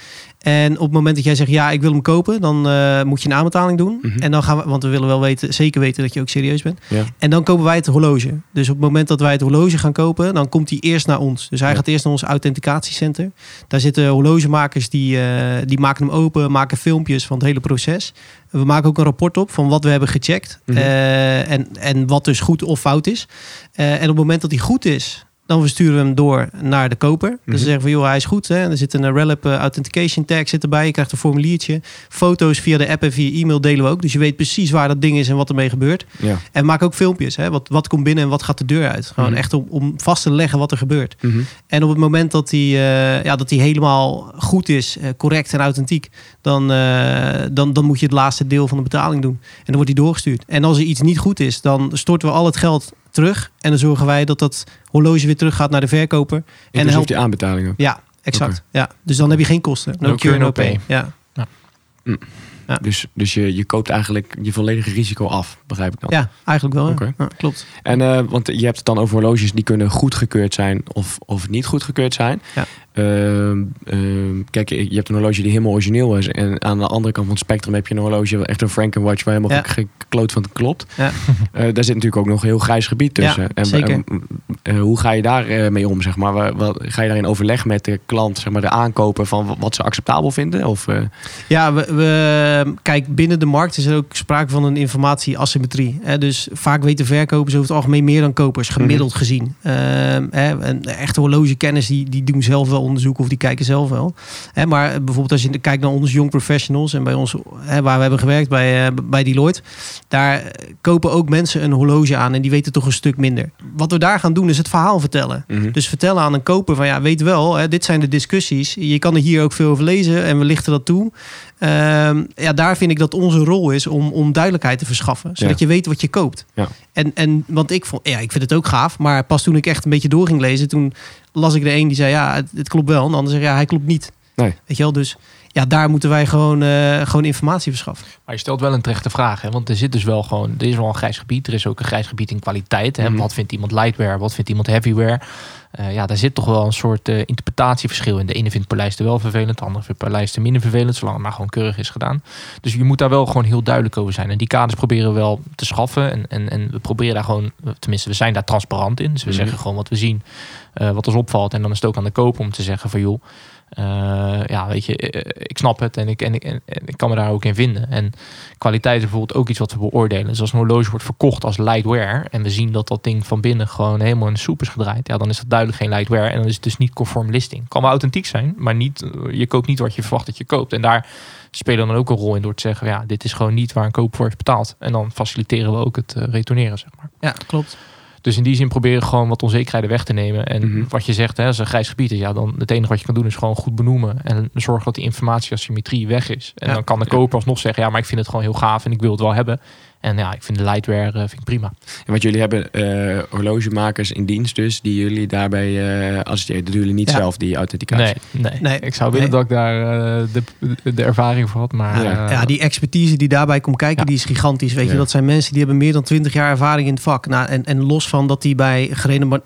En op het moment dat jij zegt, ja, ik wil hem kopen, dan eh, moet je een aanbetaling doen. Mhm. En dan gaan we, want we willen wel weten, zeker weten dat je ook serieus bent. Ja. En dan kopen wij het horloge. Dus op het moment dat wij het horloge gaan kopen, dan komt hij eerst naar ons. Dus hij Ja. gaat eerst naar ons authenticatiecenter. Daar zitten horlogemakers die, eh, die maken hem open, maken filmpjes van het hele proces. We maken ook een rapport op van wat we hebben gecheckt. Mhm. eh, en, en wat dus goed of fout is. En op het moment dat hij goed is, dan versturen we hem door naar de koper. Dus Mhm. we zeggen van, joh, hij is goed. Hè? Er zit een eh, Relap eh, Authentication tag zit erbij. Je krijgt een formuliertje. Foto's via de app en via e-mail delen we ook. Dus je weet precies waar dat ding is en wat ermee gebeurt. Ja. En maken ook filmpjes. Hè? Wat, wat komt binnen en wat gaat de deur uit. Gewoon Mhm. echt om, om vast te leggen wat er gebeurt. Mhm. En op het moment dat die, eh, ja, dat die helemaal goed is, correct en authentiek, dan, dan, dan moet je het laatste deel van de betaling doen. En dan wordt die doorgestuurd. En als er iets niet goed is, dan storten we al het geld terug. En dan zorgen wij dat dat horloge weer terug gaat naar de verkoper. En Inclusief helpt- die aanbetaling ook. Ja, exact. Ja, dus dan heb je geen kosten. No, No cure, no pay. Ja. Ja. Dus, dus je, je koopt eigenlijk je volledige risico af, begrijp ik dan. ja, eigenlijk wel. ja. Oké. Ja, klopt. En eh, want je hebt het dan over horloges die kunnen goedgekeurd zijn of, of niet goedgekeurd zijn. Ehm, ehm, kijk, je hebt een horloge die helemaal origineel is. En aan de andere kant van het spectrum heb je een horloge, echt een Frankenwatch, waar helemaal Ja. gekloot van klopt. Ja. Eh, daar zit natuurlijk ook nog een heel grijs gebied tussen. Ja, en, zeker. en, eh, hoe ga je daar eh, mee om, zeg maar? Wa- wat, ga je daar in overleg met de klant, zeg maar, de aankoper van wat ze acceptabel vinden? Of, Ja, we, we, kijk, binnen de markt is er ook sprake van een informatieasymmetrie. Hè? Dus vaak weten verkopers over het algemeen meer dan kopers, gemiddeld gezien. Ehm, hè? Een echte horlogekennis die, die doen zelf wel onderzoeken of die kijken zelf wel. Hè, maar bijvoorbeeld als je kijkt naar onze young professionals en bij ons, hè, waar we hebben gewerkt bij, uh, bij Deloitte, daar kopen ook mensen een horloge aan en die weten toch een stuk minder. Wat we daar gaan doen is het verhaal vertellen. Mhm. Dus vertellen aan een koper van ja, weet wel, hè, dit zijn de discussies. Je kan er hier ook veel over lezen en we lichten dat toe. Ehm, ja, daar vind ik dat onze rol is om, om duidelijkheid te verschaffen. Zodat je weet wat je koopt. Ja. En, en want ik vond, ja, ik vind het ook gaaf. Maar pas toen ik echt een beetje door ging lezen, toen las ik er een die zei ja, het, het klopt wel. En de ander zei ja, hij klopt niet. Nee. Weet je wel, dus ja, daar moeten wij gewoon, uh, gewoon informatie verschaffen. Maar je stelt wel een terechte vraag, hè? want er zit dus wel gewoon, er is wel een grijs gebied. Er is ook een grijs gebied in kwaliteit. Hè? Mm. Wat vindt iemand lightware, wat vindt iemand heavyware? Uh, ja, daar zit toch wel een soort uh, interpretatieverschil in. De ene vindt polijsten wel vervelend, de andere vindt polijsten minder vervelend, zolang het maar gewoon keurig is gedaan. Dus je moet daar wel gewoon heel duidelijk over zijn. En die kaders proberen we wel te schaffen. En, en, en we proberen daar gewoon, tenminste, we zijn daar transparant in. Dus we mm. zeggen gewoon wat we zien, uh, wat ons opvalt. En dan is het ook aan de koop om te zeggen van joh. Uh, ja, weet je, ik snap het en ik, en, ik, ik kan me daar ook in vinden. En kwaliteit is bijvoorbeeld ook iets wat we beoordelen. Dus als een horloge wordt verkocht als lightware en we zien dat dat ding van binnen gewoon helemaal in soep is gedraaid, ja, dan is dat duidelijk geen lightware en dan is het dus niet conform listing. Kan wel authentiek zijn, maar niet, je koopt niet wat je verwacht dat je koopt. En daar spelen dan ook een rol in door te zeggen, ja, dit is gewoon niet waar een koop voor is betaald. En dan faciliteren we ook het retourneren, zeg maar. Ja, klopt. Dus in die zin proberen gewoon wat onzekerheden weg te nemen. En Mhm. wat je zegt, hè, als een grijs gebied is, ja, dan het enige wat je kan doen is gewoon goed benoemen. En zorgen dat die informatieasymmetrie weg is. En Ja. dan kan de koper alsnog zeggen, ja, maar ik vind het gewoon heel gaaf en ik wil het wel hebben. En ja, ik vind de lightware eh, vind ik prima. En want jullie hebben eh, horlogemakers in dienst dus, die jullie daarbij eh assisteren. Dat doen jullie niet Ja. zelf, die authenticatie. Nee, nee. Nee. Ik zou willen Nee. dat ik daar eh, de, de ervaring voor had. Maar Ja. Ja, die expertise die daarbij komt kijken, Ja. die is gigantisch. Weet Ja. je, dat zijn mensen die hebben meer dan 20 jaar ervaring in het vak. Nou, en, en los van dat die bij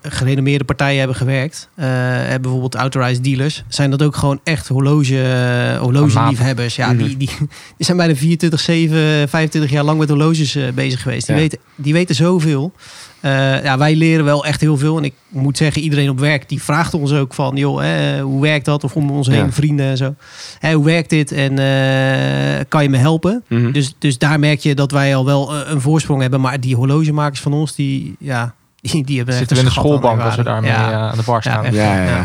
gerenommeerde partijen hebben gewerkt, eh, hebben bijvoorbeeld authorized dealers, zijn dat ook gewoon echt horloge, horlogeliefhebbers. Ja, die, die, die zijn bijna 24, 7, 25 jaar lang met horloges eh, bezig geweest. Die, Ja. weten, die weten zoveel. Eh, ja, wij leren wel echt heel veel. En ik moet zeggen, iedereen op werk die vraagt ons ook van... joh, hè, hoe werkt dat? Of om ons heen, Ja. vrienden en zo. Hè, hoe werkt dit? En eh, kan je me helpen? Mhm. Dus, dus daar merk je dat wij al wel een voorsprong hebben. Maar die horlogemakers van ons, die, ja, die, die hebben echt zitten we in de schoolbank als we daarmee Ja. aan de bar staan. Ja. Ja,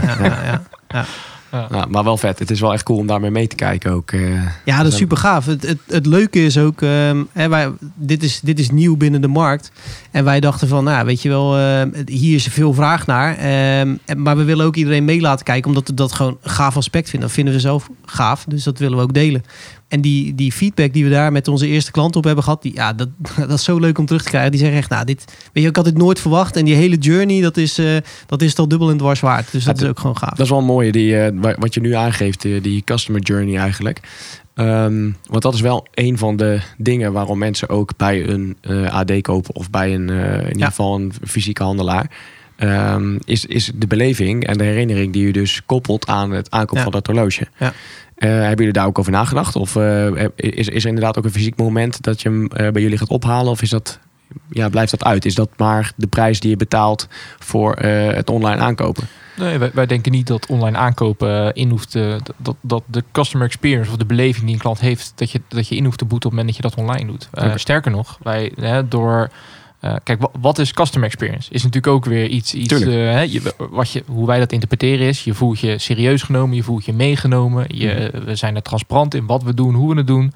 ja, ja. maar wel vet. Het is wel echt cool om daarmee mee te kijken ook. eh. Ja, dat is super gaaf. Het, het, het leuke is ook, ehm, hè, wij, dit, is, dit is nieuw binnen de markt. En wij dachten van, nou, weet je wel, ehm, hier is er veel vraag naar. Ehm, en- maar we willen ook iedereen mee laten kijken, omdat we dat gewoon een gaaf aspect vinden. Dat vinden we zelf gaaf, dus dat willen we ook delen. En die, die feedback die we daar met onze eerste klant op hebben gehad, die, ja, dat, dat is zo leuk om terug te krijgen. Die zeggen echt, nou, dit, weet je, ik had dit nooit verwacht. En die hele journey, dat is, eh, dat is al dubbel en dwars waard. Dus dat Ja, is ook gewoon gaaf. Dat is wel een mooie, die, eh, wa- wat je nu aangeeft, eh, die customer journey eigenlijk. Ehm, want dat is wel een van de dingen waarom mensen ook bij een AD kopen of bij een, in ieder geval een fysieke handelaar. ehm, is, is de beleving en de herinnering die je dus koppelt aan het aankoop Ja. van dat horloge. Ja. Eh, hebben jullie daar ook over nagedacht? Of eh, is, is er inderdaad ook een fysiek moment dat je hem eh, bij jullie gaat ophalen? Of is dat, ja, blijft dat uit? Is dat maar de prijs die je betaalt voor eh, het online aankopen? Nee, wij, wij denken niet dat online aankopen eh, in hoeft te, dat, dat de customer experience of de beleving die een klant heeft, dat je, dat je in hoeft te boeten op het moment dat je dat online doet. Eh. Sterker nog, wij hè, door. Eh, kijk, wa- wat is customer experience? Is natuurlijk ook weer iets, iets eh, je, wat je, hoe wij dat interpreteren is, je voelt je serieus genomen, je voelt je meegenomen, je, Mhm. we zijn er transparant in wat we doen, hoe we het doen.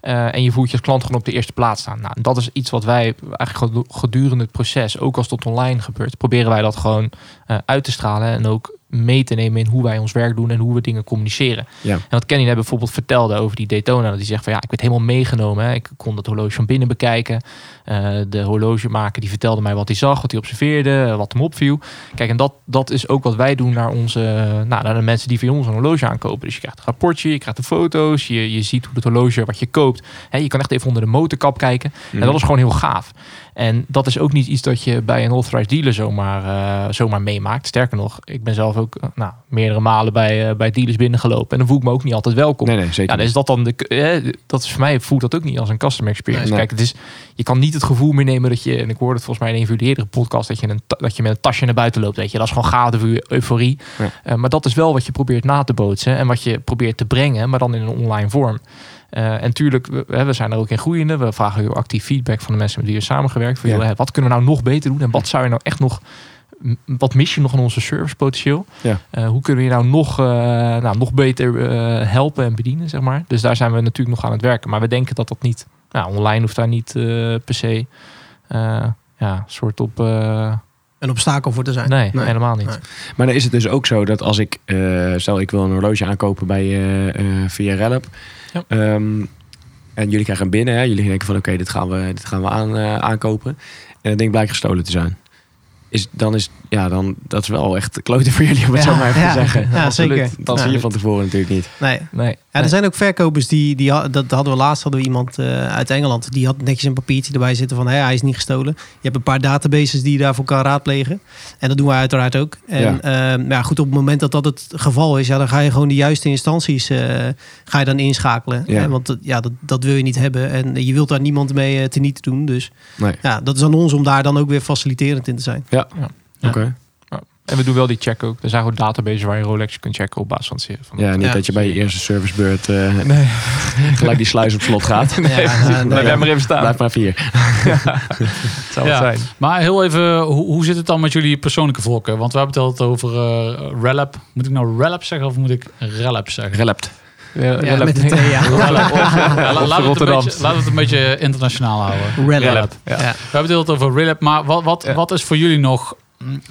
Eh, en je voelt je als klant gewoon op de eerste plaats staan. Nou, dat is iets wat wij eigenlijk gedu- gedurende het proces, ook als het online gebeurt, proberen wij dat gewoon eh, uit te stralen en ook mee te nemen in hoe wij ons werk doen en hoe we dingen communiceren. Ja. En wat Kenny net bijvoorbeeld vertelde over die Daytona, dat hij zegt van ja, ik werd helemaal meegenomen. Hè. Ik kon dat horloge van binnen bekijken. Eh, de horlogemaker die vertelde mij wat hij zag, wat hij observeerde, eh, wat hem opviel. Kijk, en dat, dat is ook wat wij doen naar onze, nou, naar de mensen die via ons een horloge aankopen. Dus je krijgt een rapportje, je krijgt de foto's, je, je ziet hoe het horloge wat je koopt. Hè, je kan echt even onder de motorkap kijken. En dat is gewoon heel gaaf. En dat is ook niet iets dat je bij een authorized dealer zomaar, eh, zomaar meemaakt. Sterker nog, ik ben zelf ook eh, nou, meerdere malen bij, eh, bij dealers binnengelopen. En dan voel ik me ook niet altijd welkom. Nee, nee, zeker. Ja, dan is dat dan de, eh, dat is voor mij voelt dat ook niet als een customer experience. Nee. Kijk, het is, je kan niet het gevoel meer nemen dat je, en ik hoorde het volgens mij in een van de eerdere podcast, dat je, een, dat je met een tasje naar buiten loopt. Weet je, dat is gewoon gade voor euforie. Ja. Maar dat is wel wat je probeert na te bootsen en wat je probeert te brengen, maar dan in een online vorm. Eh, en tuurlijk, we, we zijn er ook in groeiende. We vragen heel actief feedback van de mensen met wie we samengewerkt. Van, Ja. joh, hè, wat kunnen we nou nog beter doen? En wat zou je nou echt nog wat mis je nog aan onze service potentieel? Ja. Eh, hoe kunnen we je nou nog, eh, nou, nog beter helpen en bedienen, zeg maar. Dus daar zijn we natuurlijk nog aan het werken. Maar we denken dat dat niet, nou, online hoeft daar niet per se, ja, soort op, Een obstakel voor te zijn. nee, helemaal niet. Nee. Maar dan is het dus ook zo dat als ik, eh, stel ik wil een horloge aankopen bij eh, eh, via Relp. Ja. Ehm, en jullie krijgen hem binnen. Hè? Jullie denken van oké, dit gaan we, dit gaan we aan, eh, aankopen. En dat ding blijkt gestolen te zijn. Is, dan is ja, dan, dat is wel echt kloten voor jullie om het Ja, zo maar even ja. te zeggen. Ja, Absoluut. zeker. Dat Ja. zie je van tevoren natuurlijk niet. Nee. Nee. Ja, er zijn ook verkopers die, die dat hadden we laatst hadden we iemand eh, uit Engeland die had netjes een papiertje erbij zitten van hé, hij is niet gestolen. Je hebt een paar databases die je daarvoor kan raadplegen. En dat doen wij uiteraard ook. En Ja. ja. ja, goed, op het moment dat dat het geval is, ja, dan ga je gewoon de juiste instanties eh, ga je dan inschakelen. Ja. Hè, want ja, dat, dat wil je niet hebben. En je wilt daar niemand mee eh, teniet doen. Dus Nee. ja, dat is aan ons om daar dan ook weer faciliterend in te zijn. Ja. Ja. Oké. En we doen wel die check ook. Er zijn gewoon databases waar je Rolex kunt checken op basis van het van Ja, niet Ja. dat je bij je eerste servicebeurt eh, Nee. gelijk die sluis op slot gaat. Ja, nou, Blijf nou, jij maar even staan. Blijf maar vier. Het zou Ja. het zijn. Maar heel even, hoe, hoe zit het dan met jullie persoonlijke voorkeur? Want we hebben het altijd over eh Relap. Moet ik nou Relap zeggen of moet ik Relap zeggen? Relpt. Ja, ja, met de T, laten, we het een beetje, internationaal houden. Relap. Relap. Ja. Ja. We hebben het over Relap, maar wat, wat, Ja. wat is voor jullie nog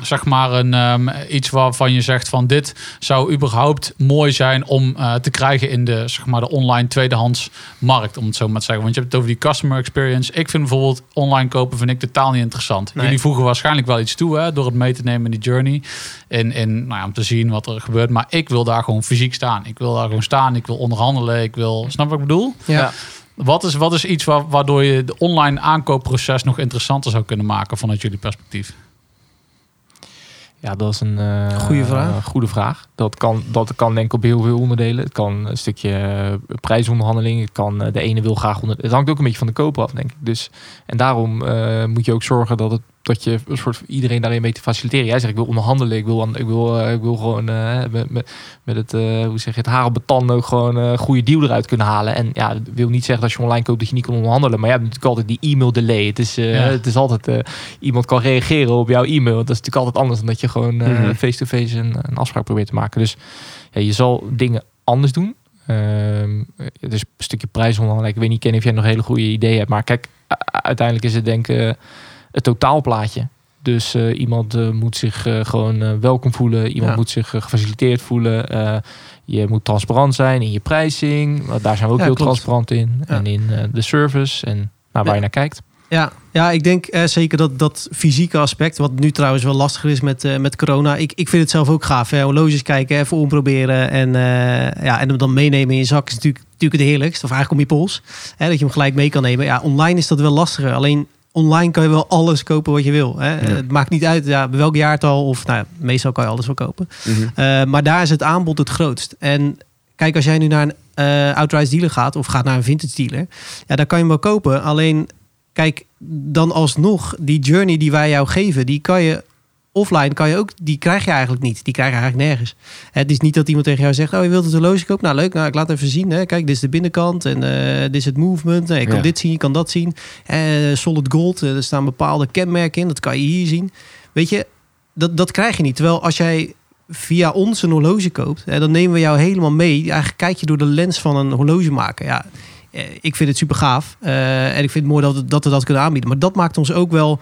zeg maar een, ehm, iets waarvan je zegt van dit zou überhaupt mooi zijn om eh, te krijgen in de, zeg maar, de online tweedehands markt, om het zo maar te zeggen. Want je hebt het over die customer experience. Ik vind bijvoorbeeld online kopen vind ik totaal niet interessant. Nee. Jullie voegen waarschijnlijk wel iets toe hè, door het mee te nemen in die journey. En, en nou ja, om te zien wat er gebeurt. Maar ik wil daar gewoon fysiek staan. Ik wil daar gewoon staan. Ik wil onderhandelen. Ik wil, snap wat ik bedoel? Ja. Wat is, wat is iets wa- waardoor je de online aankoopproces nog interessanter zou kunnen maken vanuit jullie perspectief? Ja, dat is een eh, Goeie vraag. goede vraag. Dat kan, dat kan denk ik op heel veel onderdelen. Het kan een stukje eh, prijsonderhandeling. Het kan eh, de ene wil graag onder. Het hangt ook een beetje van de koper af, denk ik. Dus en daarom moet je ook zorgen dat het dat je een soort iedereen daarin mee te faciliteren. Jij zegt ik wil onderhandelen. Ik wil, ik wil, ik wil gewoon met, met, met het hoe zeg je het haar op beton ook gewoon een goede deal eruit kunnen halen. En ja, dat wil niet zeggen dat je online koopt dat je niet kan onderhandelen. Maar je hebt natuurlijk altijd die e-mail delay. Het is, Ja. het is altijd iemand kan reageren op jouw e-mail. Dat is natuurlijk altijd anders dan dat je gewoon eh, Mhm. face-to-face een, een afspraak probeert te maken. Dus ja, je zal dingen anders doen. Het is een stukje prijsonderhandeling. Ik weet niet, Ken, of jij nog hele goede ideeën hebt. Maar kijk, uiteindelijk is het denk ik eh, het totaalplaatje. Dus eh, iemand moet zich gewoon welkom voelen. Iemand Ja. moet zich gefaciliteerd voelen. Je moet transparant zijn in je prijzing. Want daar zijn we ook Ja, heel klopt. transparant in. Ja. En in de service en nou, waar je naar kijkt. Ja, ja, ik denk eh, zeker dat dat fysieke aspect, wat nu trouwens wel lastiger is met, eh, met corona. Ik, ik vind het zelf ook gaaf. Hè? Horloges kijken, even omproberen en, eh, ja, en hem dan meenemen in je zak is natuurlijk, natuurlijk het heerlijkst. Of eigenlijk om je pols. Hè? Dat je hem gelijk mee kan nemen. Ja, online is dat wel lastiger. Alleen online kan je wel alles kopen wat je wil. Hè? Het maakt niet uit ja, welk jaartal of nou, ja, meestal kan je alles wel kopen. Mhm. Maar daar is het aanbod het grootst. En kijk, als jij nu naar een eh outright dealer gaat of gaat naar een vintage dealer, ja, daar kan je hem wel kopen. Alleen, kijk, dan alsnog die journey die wij jou geven, die kan je offline kan je ook, die krijg je eigenlijk niet. Die krijg je eigenlijk nergens. Het is niet dat iemand tegen jou zegt: Oh, je wilt het horloge kopen? Nou, leuk. Nou, ik laat even zien. Hè. Kijk, dit is de binnenkant en eh, dit is het movement. Nee, je kan Ja. dit zien, je kan dat zien. Eh, solid gold, eh, er staan bepaalde kenmerken in. Dat kan je hier zien. Weet je, dat, dat krijg je niet. Terwijl als jij via ons een horloge koopt, hè, dan nemen we jou helemaal mee. Eigenlijk kijk je door de lens van een horlogemaker. Ja, eh, ik vind het super gaaf. Eh, en ik vind het mooi dat dat we dat kunnen aanbieden. Maar dat maakt ons ook wel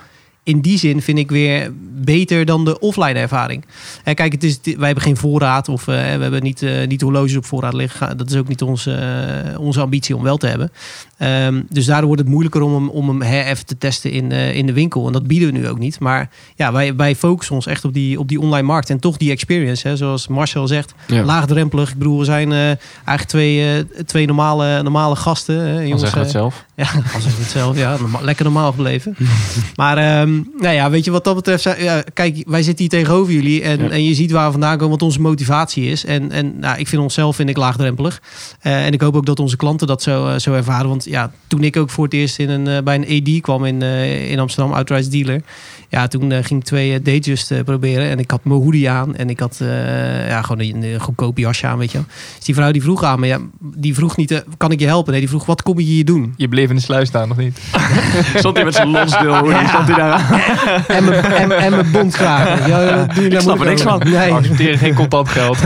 in die zin vind ik weer beter dan de offline ervaring. Hè, kijk, het is, wij hebben geen voorraad of eh, we hebben niet, eh, niet horloges op voorraad liggen. Dat is ook niet onze, eh, onze ambitie om wel te hebben. Ehm, dus daardoor wordt het moeilijker om hem, om hem her even te testen in, eh, in de winkel. En dat bieden we nu ook niet. Maar ja, wij, wij focussen ons echt op die, op die online markt. En toch die experience, hè, zoals Marcel zegt, Ja. laagdrempelig. Ik bedoel, we zijn eh, eigenlijk twee, eh, twee normale, normale gasten. Hè, jongens, het eh, zelf. Ja, als ik het zelf, ja, lekker normaal gebleven. maar ehm, nou ja, weet je wat dat betreft, ja, kijk, wij zitten hier tegenover jullie en, Ja. en je ziet waar we vandaan komen, wat onze motivatie is. En, en nou, ik vind onszelf vind ik laagdrempelig. Eh, en ik hoop ook dat onze klanten dat zo, eh, zo ervaren. Want ja, toen ik ook voor het eerst in een, eh, bij een AD kwam in, in Amsterdam, Outright Dealer. Ja, toen eh, ging ik twee uh, Datejust eh, proberen. En ik had mijn hoodie aan. En ik had eh, ja, gewoon een, een goedkoop jasje aan, weet je wel. Dus die vrouw die vroeg aan me, ja, die vroeg niet, eh, kan ik je helpen? Nee, die vroeg, wat kom je hier doen? Je bleef in de sluis staan, nog niet? Stond hij met zijn lonsdeel? Hoe stond hij daar aan? En mijn, en, en mijn bondkraag. Ja, doe je snap er niks van. Nee. Accepteren geen contant geld.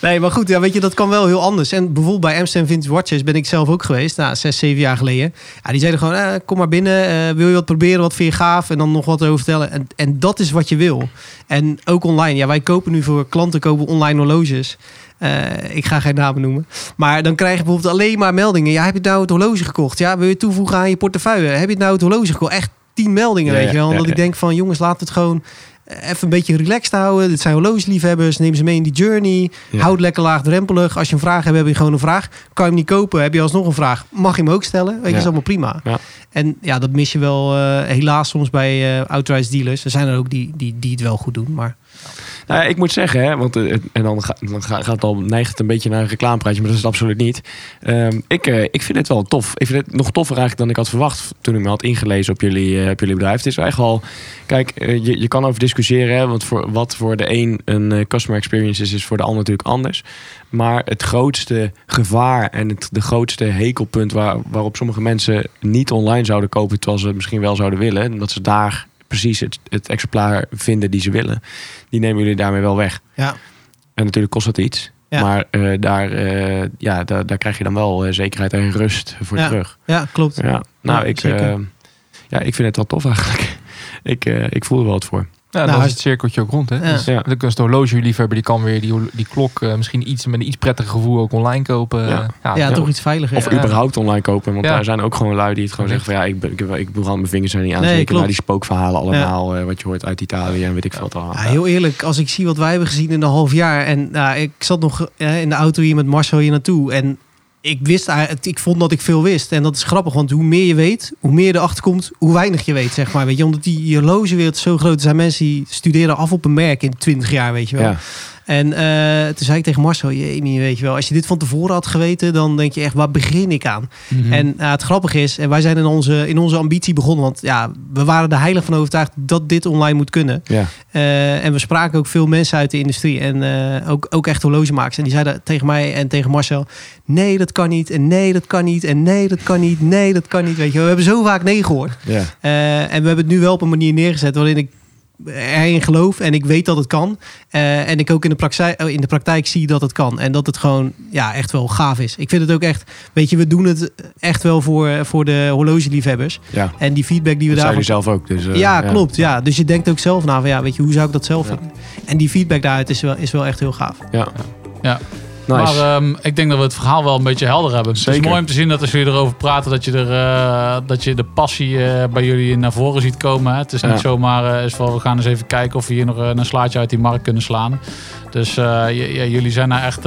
Nee, maar goed, ja, weet je, dat kan wel heel anders. En bijvoorbeeld bij Amsterdam Vintage Watches ben ik zelf ook geweest, nou, zes, zeven jaar geleden. Ja, die zeiden gewoon, eh, kom maar binnen, eh, wil je wat proberen, wat vind je gaaf? En dan nog wat over vertellen. En, en dat is wat je wil. En ook online. Ja, wij kopen nu voor klanten kopen online horloges. Eh, ik ga geen namen noemen. Maar dan krijg je bijvoorbeeld alleen maar meldingen. Ja, heb je nou het horloge gekocht? Ja, wil je toevoegen aan je portefeuille? Heb je nou het horloge gekocht? Echt tien meldingen, Ja, weet je wel. Omdat ja, ik denk van, jongens, we het gewoon even een beetje relaxed houden. Dit zijn horlogeliefhebbers. Neem ze mee in die journey. Ja. Houd lekker laagdrempelig. Als je een vraag hebt, heb je gewoon een vraag. Kan je hem niet kopen, heb je alsnog een vraag. Mag je hem ook stellen? Weet je, Ja. is allemaal prima. Ja. En ja, dat mis je wel eh, helaas soms bij eh authorized dealers. Er zijn er ook die, die, die het wel goed doen. Maar Nou, ik moet zeggen, hè, want eh, en dan, dan ga- gaat het al neigt een beetje naar een reclamepraatje, maar dat is het absoluut niet. Ehm, ik, eh, ik vind het wel tof. Ik vind het nog toffer eigenlijk dan ik had verwacht toen ik me had ingelezen op jullie, eh, op jullie bedrijf. Het is echt wel, kijk, je, je kan over discussiëren, hè, want voor, wat voor de een een customer experience is, is voor de ander natuurlijk anders. Maar het grootste gevaar en het de grootste hekelpunt waar, waarop sommige mensen niet online zouden kopen, terwijl ze het misschien wel zouden willen, omdat ze daar precies het, het exemplaar vinden die ze willen, die nemen jullie daarmee wel weg. ja, En natuurlijk kost dat iets. Ja. Maar eh, daar, eh, ja, daar, daar krijg je dan wel eh, zekerheid en rust voor Ja. terug. ja klopt. Ja, nou, Ja, ik, ja, ik vind het wel tof eigenlijk. Ik, eh, ik voel er wel wat voor. Ja, Nou, dan is het cirkeltje ook rond. Hè? Ja. Dus Ja. de kunst horlogeliefhebber die kan weer die, die klok eh, misschien iets met een iets prettiger gevoel ook online kopen. Ja. ja, Ja, ja. toch iets veiliger. Of ja. überhaupt online kopen. Want Ja. daar zijn ook gewoon lui die het gewoon zeggen van ja, ik, ik, ik brand mijn vingers er niet aan. Nee, Zeker klopt. naar die spookverhalen allemaal. eh, wat je hoort uit Italië en weet ik veel wat allemaal. Ja, heel eerlijk, als ik zie wat wij hebben gezien in een half jaar. En nou, ik zat nog in de auto hier met Marcel hier naartoe. En ik wist ik vond dat ik veel wist. En dat is grappig, want hoe meer je weet, hoe meer je erachter komt, hoe weinig je weet, zeg maar. Weet je, omdat die horlogewereld zo groot is. Zijn mensen die studeren af op een merk in 20 jaar, weet je wel. En eh, toen zei ik tegen Marcel, jee, weet je wel, als je dit van tevoren had geweten, dan denk je echt, waar begin ik aan? Mhm. En uh, het grappige is, en wij zijn in onze, in onze ambitie begonnen, want ja, we waren er heilig van overtuigd dat dit online moet kunnen. Ja. Uh, en we spraken ook veel mensen uit de industrie en uh, ook, ook echt horlogemakers. En die zeiden tegen mij en tegen Marcel, nee, dat kan niet. En nee, dat kan niet. En nee, dat kan niet. Nee, dat kan niet. Weet je, we hebben zo vaak nee gehoord. Ja. En we hebben het nu wel op een manier neergezet waarin ik erin geloof en ik weet dat het kan. Uh, en ik ook in de, praktijk, in de praktijk zie dat het kan. En dat het gewoon ja, echt wel gaaf is. Ik vind het ook echt, weet je, we doen het echt wel voor, voor de horlogeliefhebbers. Ja. En die feedback die we dat zou je zelf ook. Dus, uh, ja, ja, klopt. Ja. Dus je denkt ook zelf na van ja, weet je, hoe zou ik dat zelf Ja. doen? En die feedback daaruit is wel, is wel echt heel gaaf. Ja. Ja. Nice. Maar um, ik denk dat we het verhaal wel een beetje helder hebben. Zeker. Het is mooi om te zien dat als jullie erover praten, dat je, er, uh, dat je de passie uh, bij jullie naar voren ziet komen. Hè? Het is niet zomaar, uh, is van, we gaan eens even kijken of we hier nog een slaatje uit die markt kunnen slaan. Dus jullie zijn daar echt,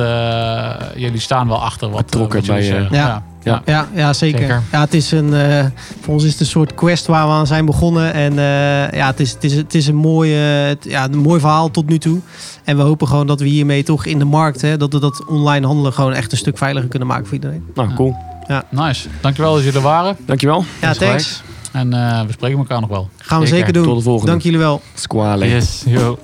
jullie staan wel achter wat, Betrokken wat jullie bij, zeggen. ja. Ja. Ja. Ja, ja zeker. Zeker. Ja, het is een, uh, voor ons is het een soort quest waar we aan zijn begonnen. En uh, ja, het is, het is, het is een, mooi, het, ja, een mooi verhaal tot nu toe. En we hopen gewoon dat we hiermee toch in de markt, hè, dat we dat online handelen gewoon echt een stuk veiliger kunnen maken voor iedereen. Nou, cool. Ja. Nice. Dankjewel dat jullie er waren. Dankjewel. Ja, thanks. En uh, we spreken elkaar nog wel. Gaan we Zeker. zeker doen. Tot de volgende. Dank jullie wel. Squale. Yes, yo.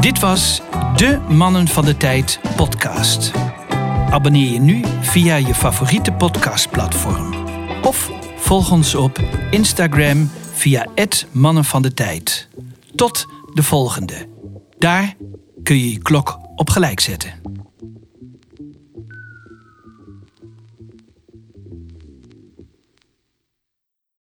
Dit was de Mannen van de Tijd podcast. Abonneer je nu via je favoriete podcastplatform. Of volg ons op Instagram via Mannen van de Tijd. Tot de volgende. Daar kun je je klok op gelijk zetten.